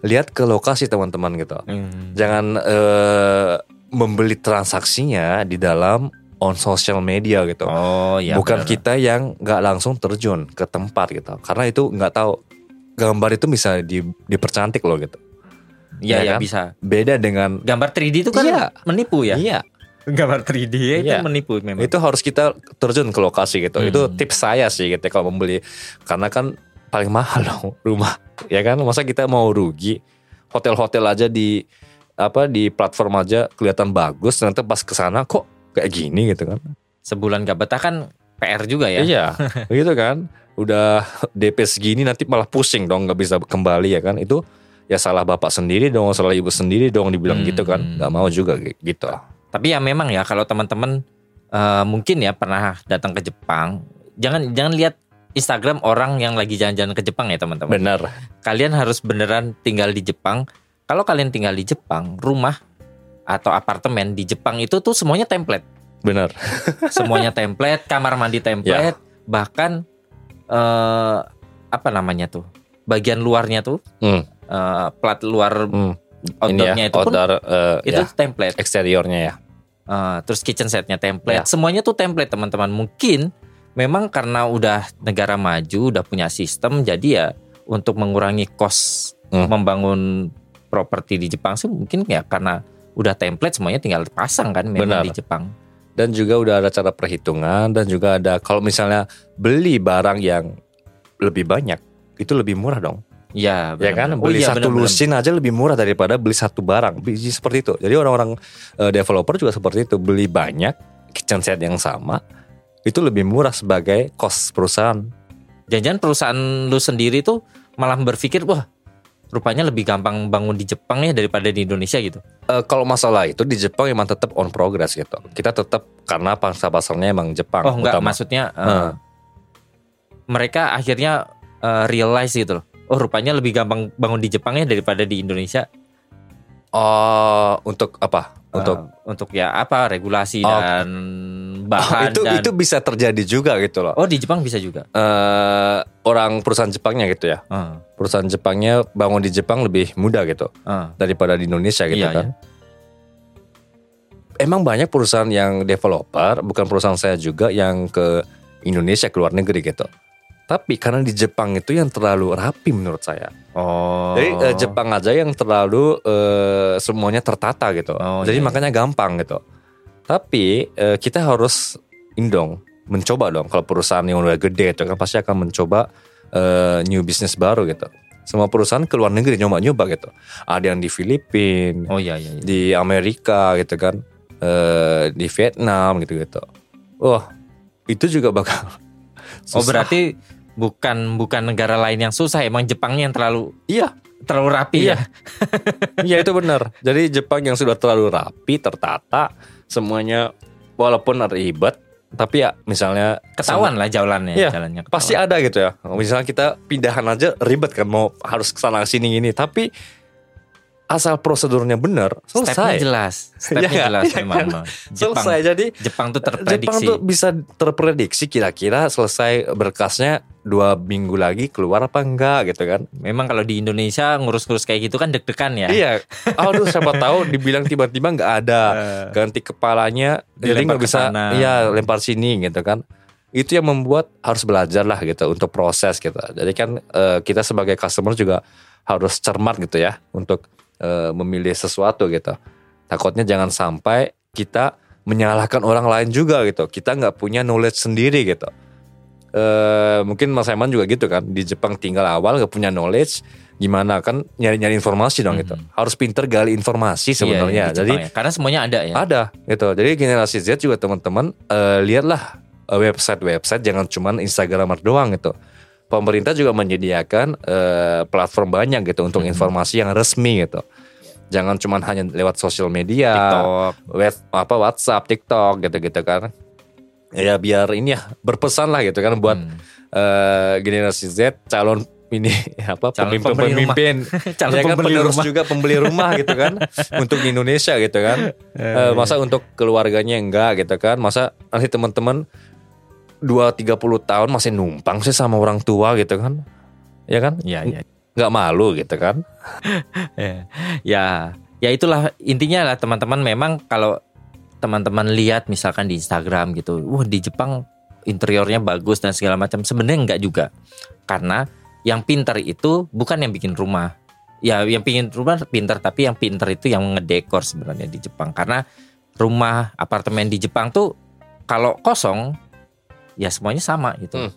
lihat ke lokasi teman-teman gitu. Hmm. Jangan eh, membeli transaksinya di dalam on social media gitu. Oh iya. Bukan benar. kita yang nggak langsung terjun ke tempat gitu. Karena itu nggak tahu gambar itu bisa di, dipercantik loh gitu. Iya ya ya, kan? bisa. Beda dengan Gambar 3D itu kan Iya. menipu ya. iya Gambar 3D ya itu Iya. menipu memang. itu harus kita terjun ke lokasi gitu. Hmm. Itu tips saya sih gitu kalau membeli karena kan paling mahal dong rumah ya kan masa kita mau rugi hotel-hotel aja di apa di platform aja kelihatan bagus ternyata pas ke sana kok kayak gini gitu kan. Sebulan gak betah kan PR juga ya. Iya, gitu kan. Udah DP segini nanti malah pusing dong nggak bisa kembali ya kan. Itu ya salah bapak sendiri dong, salah ibu sendiri dong dibilang Hmm. gitu kan. nggak mau juga gitu. Tapi ya memang ya kalau teman-teman eh, mungkin ya pernah datang ke Jepang, jangan jangan lihat Instagram orang yang lagi jalan-jalan ke Jepang ya teman-teman. Benar. Kalian harus beneran tinggal di Jepang. Kalau kalian tinggal di Jepang, rumah atau apartemen di Jepang itu tuh semuanya template. Benar. Semuanya template, kamar mandi template, bahkan eh apa namanya tuh? Bagian luarnya tuh Hmm, eh, plat luar hmm. outdoornya itu pun outdoor, eh, itu ya, template. eksteriornya ya. Eh, terus kitchen setnya template. Ya. Semuanya tuh template teman-teman. Mungkin memang karena udah negara maju, udah punya sistem, jadi ya untuk mengurangi cost Hmm. membangun properti di Jepang sih mungkin ya karena udah template semuanya tinggal pasang kan memang Benar. di Jepang. Dan juga udah ada cara perhitungan dan juga ada kalau misalnya beli barang yang lebih banyak itu lebih murah dong. Ya, ya kan benar-benar. Oh beli iya, satu benar-benar. lusin aja lebih murah daripada beli satu barang biji seperti itu jadi orang-orang eh, developer juga seperti itu beli banyak kitchen set yang sama itu lebih murah sebagai cost perusahaan Jangan-jangan perusahaan lu sendiri tuh malah berpikir wah rupanya lebih gampang bangun di Jepang ya daripada di Indonesia gitu. Eh, kalau masalah itu di Jepang emang tetap on progress gitu kita tetap karena pangsa pasarnya emang Jepang Oh enggak, utama. maksudnya eh, Heeh. mereka akhirnya eh, realize gitu loh. Oh rupanya lebih gampang bangun di Jepang ya daripada di Indonesia. oh untuk apa untuk Eh, untuk ya apa regulasi Oh. dan bahan itu dan itu bisa terjadi juga gitu loh Oh di Jepang bisa juga. Eh, orang perusahaan Jepangnya gitu ya Eh, perusahaan Jepangnya bangun di Jepang lebih mudah gitu eh. daripada di Indonesia gitu Iya, kan. Emang banyak perusahaan yang developer, bukan perusahaan saya juga yang ke Indonesia ke luar negeri gitu. Tapi karena di Jepang itu yang terlalu rapi menurut saya. Oh. Jadi eh, Jepang aja yang terlalu eh, semuanya tertata gitu. Oh, Jadi iya, makanya gampang gitu. Tapi eh, kita harus indong mencoba dong kalau perusahaan yang udah gede itu kan pasti akan mencoba eh, new business baru gitu. Semua perusahaan ke luar negeri nyoba-nyoba gitu. Ada yang di Filipina, Oh iya iya. iya. di Amerika gitu kan, eh, di Vietnam gitu-gitu. Wah, itu juga bakal. Oh susah. berarti bukan bukan negara lain yang susah, emang Jepangnya yang terlalu iya, terlalu rapi Iya. ya. iya itu benar. Jadi Jepang yang sudah terlalu rapi, tertata, semuanya walaupun ribet, tapi ya misalnya Ketahuan lah jalannya, Iya, jalannya. ketahuan. pasti ada gitu ya. Misalnya kita pindahan aja ribet kan mau harus ke sana sini ini, tapi asal prosedurnya benar Stepnya selesai. jelas, stepnya Iya, jelas iya memang. kan? Jepang, Selesai jadi Jepang tuh Jepang terprediksi. tuh bisa terprediksi kira-kira selesai berkasnya dua minggu lagi keluar apa enggak gitu kan? Memang kalau di Indonesia ngurus-ngurus kayak gitu kan deg-degan ya. Iya. Aduh siapa tahu dibilang tiba-tiba nggak ada Eh, ganti kepalanya jadi nggak bisa iya lempar sini gitu kan itu yang membuat harus belajar lah gitu untuk proses gitu jadi kan eh, kita sebagai customer juga harus cermat gitu ya untuk eh, memilih sesuatu gitu takutnya jangan sampai kita menyalahkan orang lain juga gitu kita nggak punya knowledge sendiri gitu eh mungkin Mas Eman juga gitu kan di Jepang tinggal awal nggak punya knowledge gimana kan nyari-nyari informasi dong gitu harus pinter gali informasi Iya, sebenarnya di jadi Jepang ya. karena semuanya ada ya. ada gitu. Jadi generasi Z juga teman-teman eh, lihatlah website-website jangan cuman Instagramer doang gitu. Pemerintah juga menyediakan eh, platform banyak gitu untuk Hmm. informasi yang resmi gitu. Jangan cuman hanya lewat sosial media, TikTok. web apa WhatsApp, TikTok gitu-gitu kan. Ya biar ini ya berpesan lah gitu kan buat Hmm. eh, generasi Z calon ini apa Calon pemimpin pembeli rumah. pemimpin Calon ya kan pembeli penerus rumah. juga pembeli rumah gitu kan untuk di Indonesia gitu kan Eh, masa untuk keluarganya enggak gitu kan masa nanti teman-teman dua tiga puluh tahun masih numpang sih sama orang tua gitu kan ya kan Iya, iya. nggak malu gitu kan Ya, ya, ya itulah intinya lah teman-teman memang kalau teman-teman lihat misalkan di Instagram gitu, wah di Jepang interiornya bagus dan segala macam. Sebenarnya enggak juga, karena yang pintar itu bukan yang bikin rumah. Ya, yang bikin rumah pintar, tapi yang pintar itu yang ngedekor sebenarnya di Jepang. Karena rumah apartemen di Jepang tuh kalau kosong, ya semuanya sama gitu. Hmm.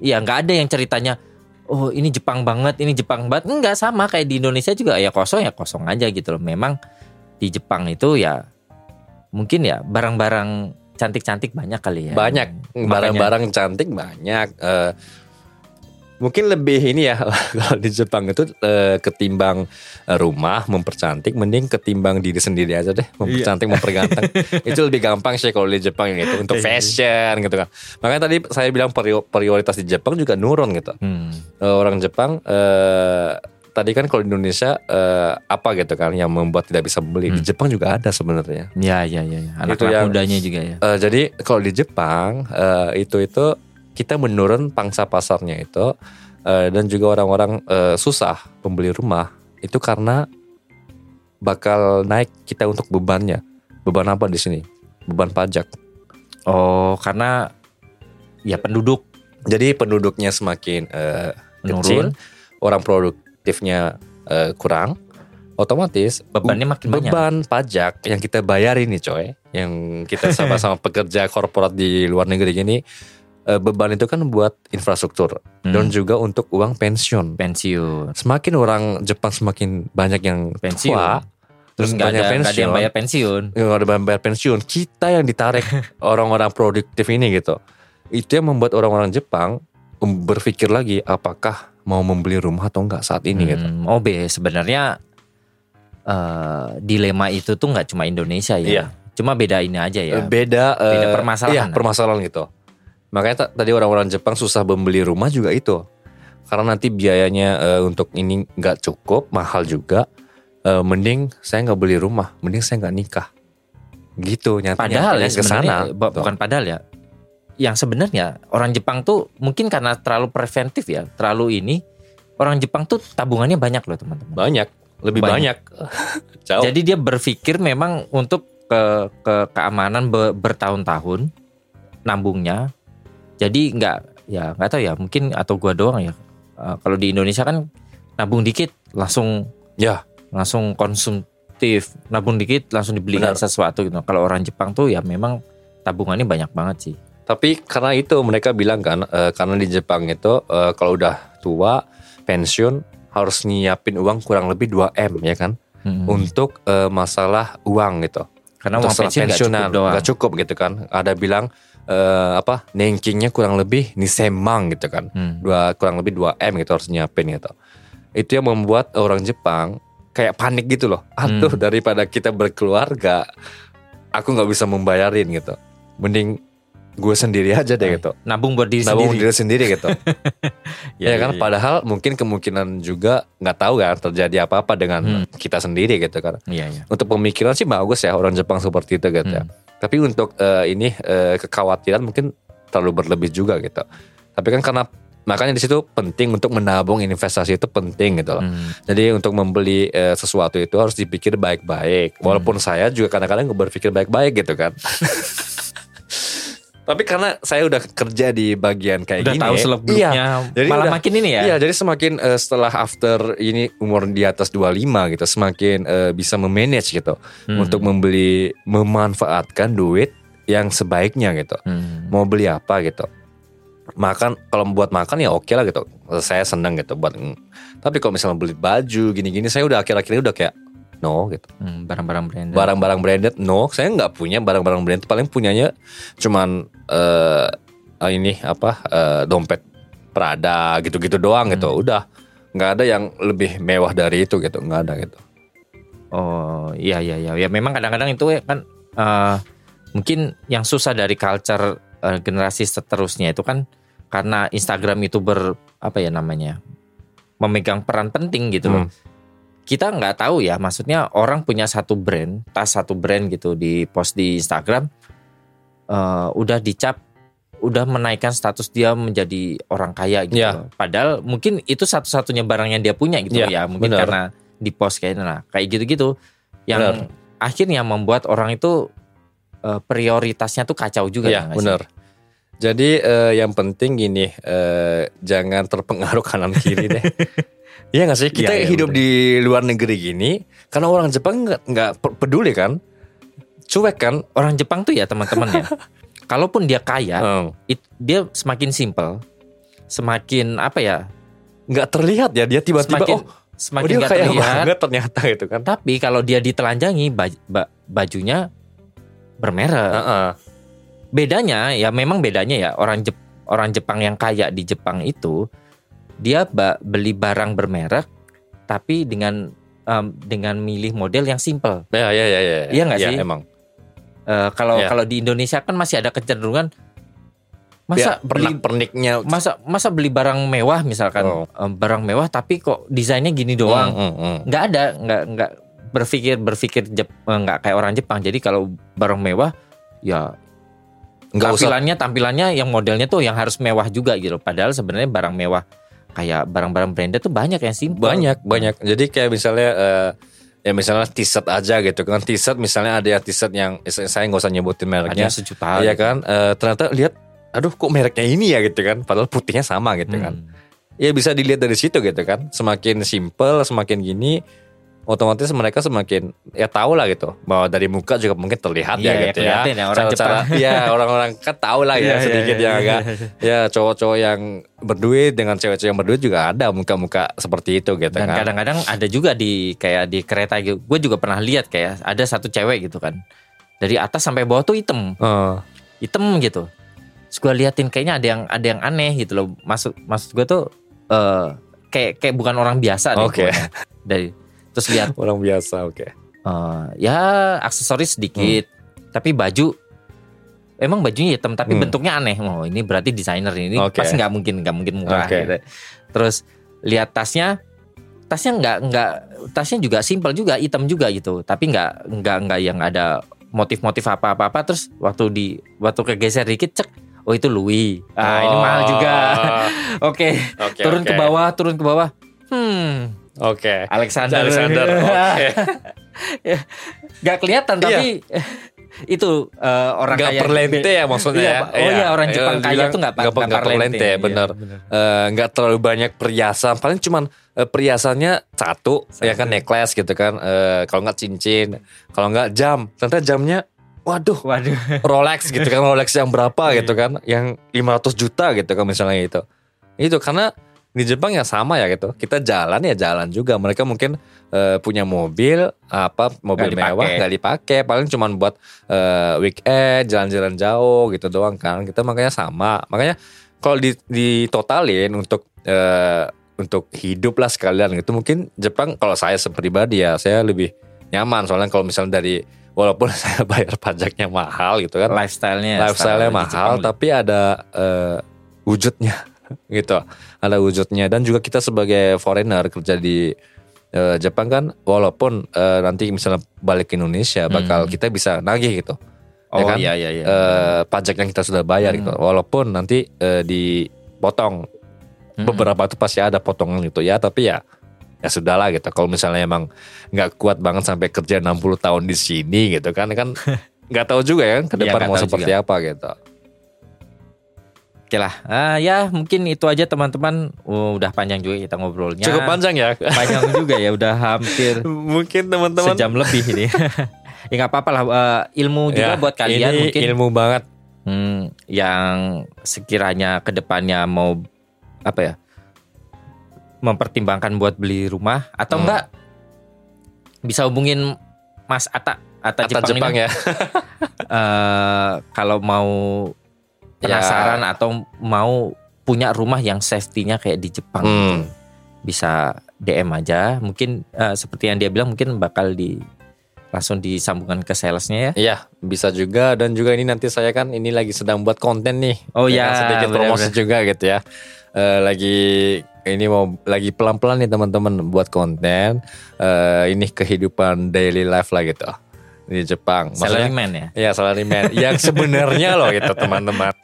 Ya nggak ada yang ceritanya oh ini Jepang banget, ini Jepang banget. Enggak sama kayak di Indonesia juga ya kosong ya kosong aja gitu loh. Memang di Jepang itu ya mungkin ya barang-barang cantik-cantik banyak kali ya. banyak barang-barang cantik banyak Eh, mungkin lebih ini ya kalau di Jepang itu eh, ketimbang eh, rumah mempercantik mending ketimbang diri sendiri aja deh mempercantik memperganteng itu lebih gampang sih kalau di Jepang yang itu untuk Iya. fashion gitu kan makanya tadi saya bilang prior- prioritas di Jepang juga nurun gitu Hmm. Eh, orang Jepang eh, tadi kan kalau di Indonesia eh, apa gitu kan yang membuat tidak bisa beli di Hmm. Jepang juga ada sebenarnya. Ya ya ya, ya. anak Itu yang- mudanya juga ya. Eh, jadi kalau di Jepang eh, itu itu kita menurun pangsa pasarnya itu eh, dan juga orang-orang eh, susah membeli rumah itu karena bakal naik kita untuk bebannya. Beban apa di sini? Beban pajak. Oh, karena ya penduduk Jadi penduduknya semakin eh, kecil, menurun, orang produktifnya eh, kurang, otomatis bebannya makin banyak. beban pajak yang kita bayarin nih coy yang kita sama-sama pekerja korporat di luar negeri gini eh, beban itu kan buat infrastruktur Hmm. dan juga untuk uang pensiun pensiun. semakin orang Jepang semakin banyak yang Pensiun. tua Terus nggak ada, nggak ada yang bayar pensiun. yang ada bayar pensiun kita yang ditarik orang-orang produktif ini gitu itu yang membuat orang-orang Jepang berpikir lagi apakah mau membeli rumah atau enggak saat ini gitu Hmm, oh be sebenarnya eh, dilema itu tuh nggak cuma Indonesia ya. Iya. Cuma beda ini aja ya. beda Beda permasalahan. iya, permasalahan gitu makanya ta- tadi orang-orang Jepang susah membeli rumah juga itu karena nanti biayanya eh, untuk ini nggak cukup mahal juga Eh, mending saya nggak beli rumah mending saya nggak nikah gitu nyatanya Padahal ya ke sana sebenarnya bu- Tuh. bukan padahal ya. Yang sebenarnya orang Jepang tuh mungkin karena terlalu preventif ya, terlalu ini orang Jepang tuh tabungannya banyak loh teman-teman. banyak lebih banyak, Banyak. jauh Jadi dia berpikir memang untuk ke, ke keamanan be- bertahun-tahun nambungnya. Jadi nggak ya nggak tahu ya mungkin atau gua doang ya. Eh, kalau di Indonesia kan nabung dikit langsung ya langsung konsumtif, nabung dikit langsung dibelikan Benar. sesuatu gitu. Kalau orang Jepang tuh ya memang tabungannya banyak banget sih. Tapi karena itu mereka bilang kan eh, karena di Jepang itu eh, kalau udah tua pensiun harus nyiapin uang kurang lebih 2 m ya kan Hmm. untuk eh, masalah uang gitu. Karena Untuk uang pensiun nggak cukup doang. cukup gitu kan. Ada bilang eh, apa nengkingnya kurang lebih nisemang gitu kan. Hmm. Dua kurang lebih 2 m gitu harus nyiapin gitu. Itu yang membuat orang Jepang kayak panik gitu loh. Aduh Hmm. daripada kita berkeluarga aku nggak bisa membayarin gitu. Mending gue sendiri aja deh gitu. Nabung buat diri nabung sendiri. diri sendiri gitu. ya, kan iya. padahal mungkin kemungkinan juga nggak tahu kan terjadi apa-apa dengan Hmm. kita sendiri gitu kan. Iya, iya. Untuk pemikiran sih bagus ya orang Jepang seperti itu gitu ya. Hmm. Tapi untuk eh, ini eh, kekhawatiran mungkin terlalu berlebih juga gitu. Tapi kan karena makanya di situ penting untuk menabung investasi itu penting gitu loh. Hmm. Jadi untuk membeli eh, sesuatu itu harus dipikir baik-baik. Walaupun saya juga kadang-kadang berpikir baik-baik gitu kan. Tapi karena saya udah kerja di bagian kayak Udah gini, tahu seluk beluknya. iya, jadi Malah udah- makin ini ya. Iya, jadi semakin eh, setelah after ini umur di atas 25 gitu, semakin eh, bisa memanage gitu Hmm. untuk membeli memanfaatkan duit yang sebaiknya gitu. Hmm. Mau beli apa gitu. Makan kalau buat makan ya oke lah gitu. Saya seneng gitu buat tapi kalau misalnya beli baju gini-gini saya udah akhir-akhir ini udah kayak no gitu. Hmm, barang-barang branded. Barang-barang branded no, saya nggak punya barang-barang branded. Paling punyanya cuman eh ini apa eh, dompet Prada gitu-gitu doang gitu. Hmm. Udah nggak ada yang lebih mewah dari itu gitu, nggak ada gitu. Oh iya iya iya ya memang kadang-kadang itu ya kan eh, mungkin yang susah dari culture eh, generasi seterusnya itu kan karena Instagram itu ber apa ya namanya memegang peran penting gitu loh. Hmm. Kita nggak tahu ya maksudnya orang punya satu brand tas satu brand gitu di post di Instagram eh, udah dicap udah menaikkan status dia menjadi orang kaya gitu. Loh. Padahal mungkin itu satu-satunya barang yang dia punya gitu Iya, ya. Mungkin benar. karena di post kayak nah kayak gitu-gitu yang Benar. akhirnya membuat orang itu eh, prioritasnya tuh kacau juga Iya, ya nggak sih? benar. Jadi eh, yang penting gini, eh, jangan terpengaruh kanan kiri deh. Iya nggak sih? Kita Iya, iya, hidup betul. di luar negeri gini, karena orang Jepang nggak nggak pe- peduli kan, cuek kan. Orang Jepang tuh ya teman-teman ya. Kalaupun dia kaya, Hmm. it- dia semakin simple, semakin apa ya? Nggak terlihat ya dia tiba-tiba Semakin oh, oh semakin dia nggak kaya terlihat. banget ternyata gitu kan. Tapi kalau dia ditelanjangi baj- ba- bajunya bermerek. Heeh. Bedanya ya memang bedanya ya orang Jep orang Jepang yang kaya di Jepang itu dia ba- beli barang bermerek tapi dengan em, dengan milih model yang simple. Ya ya ya ya. Iya nggak Iya, sih? Emang. Eh, kalau Iya. kalau di Indonesia kan masih ada kecenderungan Masa ya, beli pernik-perniknya masa masa beli barang mewah misalkan Oh. eh, barang mewah tapi kok desainnya gini doang. Hmm, hmm, hmm. nggak ada nggak nggak berpikir berpikir eh, nggak kayak orang Jepang jadi kalau barang mewah ya nggak usah. tampilannya tampilannya yang modelnya tuh yang harus mewah juga gitu. Padahal sebenarnya barang mewah kayak barang-barang branded tuh banyak yang simple. Banyak banyak. Jadi kayak misalnya eh, ya misalnya t-shirt aja gitu. Kan t-shirt misalnya ada yang t-shirt yang saya nggak usah nyebutin ada mereknya yang sejuta Iya gitu. kan? Eh, ternyata lihat aduh kok mereknya ini ya? gitu kan. Padahal putihnya sama gitu kan. Hmm. ya bisa dilihat dari situ gitu kan. Semakin simple semakin gini otomatis mereka semakin ya tahu lah gitu bahwa dari muka juga mungkin terlihat Iya, ya ya, gitu ya. kelihatan ya, orang cara-cara Jepang. ya orang-orang kan tahu lah Iya, ya iya, sedikit iya, yang iya, agak. iya. ya cowok-cowok yang berduit dengan cewek-cewek yang berduit juga ada muka-muka seperti itu gitu dan kan. kadang-kadang ada juga di kayak di kereta gitu. Gue juga pernah lihat kayak ada satu cewek gitu kan. Dari atas sampai bawah tuh hitam. Eh, hitam gitu. Terus gue liatin kayaknya ada yang ada yang aneh gitu loh. Maksud maksud gue tuh eh kayak kayak bukan orang biasa deh Oke. gua. dari terus lihat. Orang biasa oke. Eh, ya aksesoris sedikit. Tapi baju emang bajunya hitam tapi Hmm. bentuknya aneh. Oh ini berarti desainer ini. Oke. pasti nggak mungkin nggak mungkin murah Oke. gitu. terus lihat tasnya. Tasnya nggak nggak tasnya juga simpel juga hitam juga gitu. Tapi nggak nggak nggak yang ada motif-motif apa-apa apa terus waktu di waktu kegeser dikit cek oh itu Louis. Ah ini mahal juga. Oke. Oke, turun oke. ke bawah turun ke bawah. Hmm oke. Alexander. Alexander oke. Nggak kelihatan Iya. tapi itu eh, orang nggak kaya perlente ya maksudnya Iya, ya. Oh iya, orang Jepang kaya bilang tuh nggak nggak nggak perlente Iya, bener. Eh, nggak terlalu banyak perhiasan paling cuman eh, perhiasannya satu, ya kan necklace gitu kan Eh, kalau nggak cincin kalau nggak jam ternyata jamnya waduh Waduh. Rolex gitu kan Rolex yang berapa gitu kan yang 500 juta gitu kan misalnya itu itu karena di Jepang ya sama ya gitu. Kita jalan ya jalan juga. Mereka mungkin eh, punya mobil apa mobil Nggak mewah nggak dipakai. Paling cuman buat eh, weekend jalan-jalan jauh gitu doang kan. Kita makanya sama. Makanya kalau di ditotalin untuk eh, untuk hidup lah sekalian gitu mungkin Jepang kalau saya pribadi ya saya lebih nyaman. Soalnya kalau misalnya dari walaupun saya bayar pajaknya mahal gitu kan. Lifestyle-nya lifestyle-nya style di mahal tapi ada eh, wujudnya gitu ada wujudnya. Dan juga kita sebagai foreigner kerja di eh, Jepang kan walaupun eh, nanti misalnya balik ke Indonesia bakal Hmm. kita bisa nagih gitu. Oh ya kan? iya iya iya. Eh, pajak yang kita sudah bayar Hmm. gitu. Walaupun nanti eh, dipotong. Mm-mm. beberapa tuh pasti ada potongan gitu. Ya tapi ya ya sudahlah gitu. Kalau misalnya emang nggak kuat banget sampai kerja 60 tahun di sini gitu kan kan nggak tahu juga ya kan ke Iya, depan nggak mau seperti apa gitu Oke lah. Ah, ya mungkin itu aja teman-teman. Oh, udah panjang juga kita ngobrolnya. Cukup panjang ya? Panjang juga ya udah hampir mungkin teman-teman. sejam lebih ini. Ya nggak apa-apa lah. Eh, ilmu juga Ya, buat kalian ini mungkin. ilmu banget. Hmm, yang sekiranya ke depannya mau apa ya mempertimbangkan buat beli rumah atau Hmm. enggak bisa hubungin Mas Ata Ata, Kata Jepang, Jepang ini ya. Eh, kalau mau penasaran atau mau punya rumah yang safety-nya kayak di Jepang Hmm. bisa DM aja. Mungkin eh, seperti yang dia bilang mungkin bakal di langsung disambungkan ke salesnya ya. Iya bisa juga. Dan juga ini nanti saya kan ini lagi sedang buat konten nih. Oh Ya ya, kan, sedikit benar-benar. promosi juga gitu ya. Eh, lagi ini mau lagi pelan-pelan nih teman-teman buat konten. Eh, ini kehidupan daily life lah gitu di Jepang Maksudnya- salaryman ya Ya salaryman yang sebenarnya loh gitu teman-teman.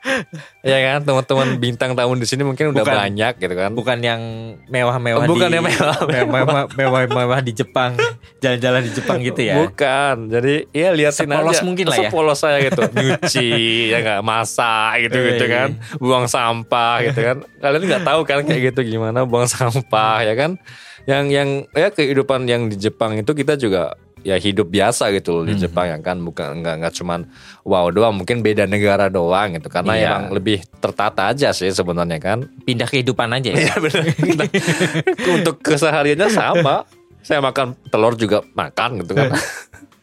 Ya kan teman-teman bintang tahun di sini mungkin udah Bukan. banyak gitu kan. bukan yang mewah-mewah Bukan di, yang mewah. mewah- mewah-mewah di Jepang jalan-jalan di Jepang gitu ya Bukan. Jadi ya liatin Sepolos aja. mungkin lah ya. Sepolos saya gitu. Nyuci ya nggak masak gitu gitu Iya, kan. Buang sampah gitu kan. Kalian nggak tahu kan kayak gitu gimana buang sampah ya kan. Yang yang ya kehidupan yang di Jepang itu kita juga ya hidup biasa gitu loh di Hmm. Jepang ya kan bukan nggak nggak cuman wow doang mungkin beda negara doang gitu karena Iya. emang lebih tertata aja sih sebenarnya kan pindah kehidupan aja ya Iya benar. Untuk kesehariannya sama. Saya makan telur juga makan gitu kan.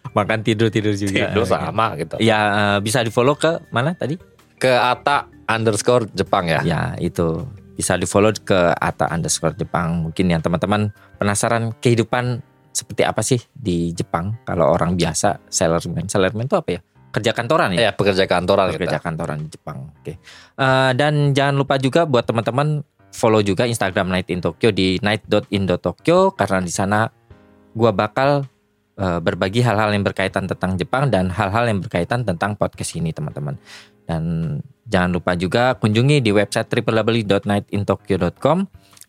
makan tidur tidur juga Tidur sama gitu. ya eh, bisa di follow ke mana tadi Ke Ata underscore Jepang ya. ya itu bisa di follow ke Ata underscore Jepang mungkin yang teman-teman penasaran kehidupan seperti apa sih di Jepang kalau orang biasa salaryman salaryman itu apa ya kerja kantoran ya? Ya pekerja kantoran Pekerja kita. kantoran di Jepang. Oke. Eh, dan jangan lupa juga buat teman-teman follow juga Instagram Night in Tokyo di night.in.tokyo karena di sana gua bakal eh, berbagi hal-hal yang berkaitan tentang Jepang dan hal-hal yang berkaitan tentang podcast ini teman-teman. Dan jangan lupa juga kunjungi di website www.nightintokyo.com.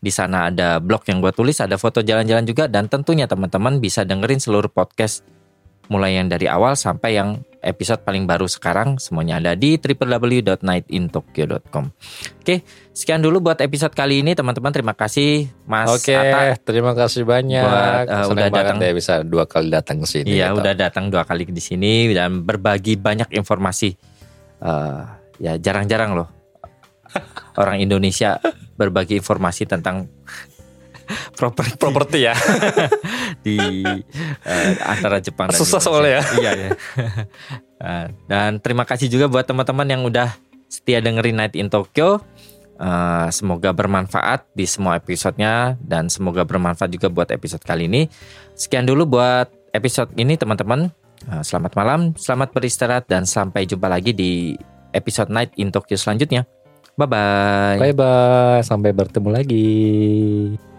Di sana ada blog yang gue tulis, ada foto jalan-jalan juga dan tentunya teman-teman bisa dengerin seluruh podcast mulai yang dari awal sampai yang episode paling baru sekarang semuanya ada di www.nightintokyo.com. Oke, sekian dulu buat episode kali ini teman-teman. Terima kasih Mas Oke, Ata. terima kasih banyak. Buat, uh, Senang udah datang. ya bisa dua kali datang ke sini. Iya, gitu. udah datang dua kali di sini dan berbagi banyak informasi. Eh, ya jarang-jarang loh orang Indonesia berbagi informasi tentang properti Properti ya. di eh, antara Jepang dan Susah soalnya ya. Iya ya. Eh, dan terima kasih juga buat teman-teman yang udah setia dengerin Night in Tokyo. Eh, semoga bermanfaat di semua episodenya dan semoga bermanfaat juga buat episode kali ini. Sekian dulu buat episode ini teman-teman. Eh, selamat malam, selamat beristirahat dan sampai jumpa lagi di episode Night in Tokyo selanjutnya. Bye bye. Bye bye, sampai bertemu lagi.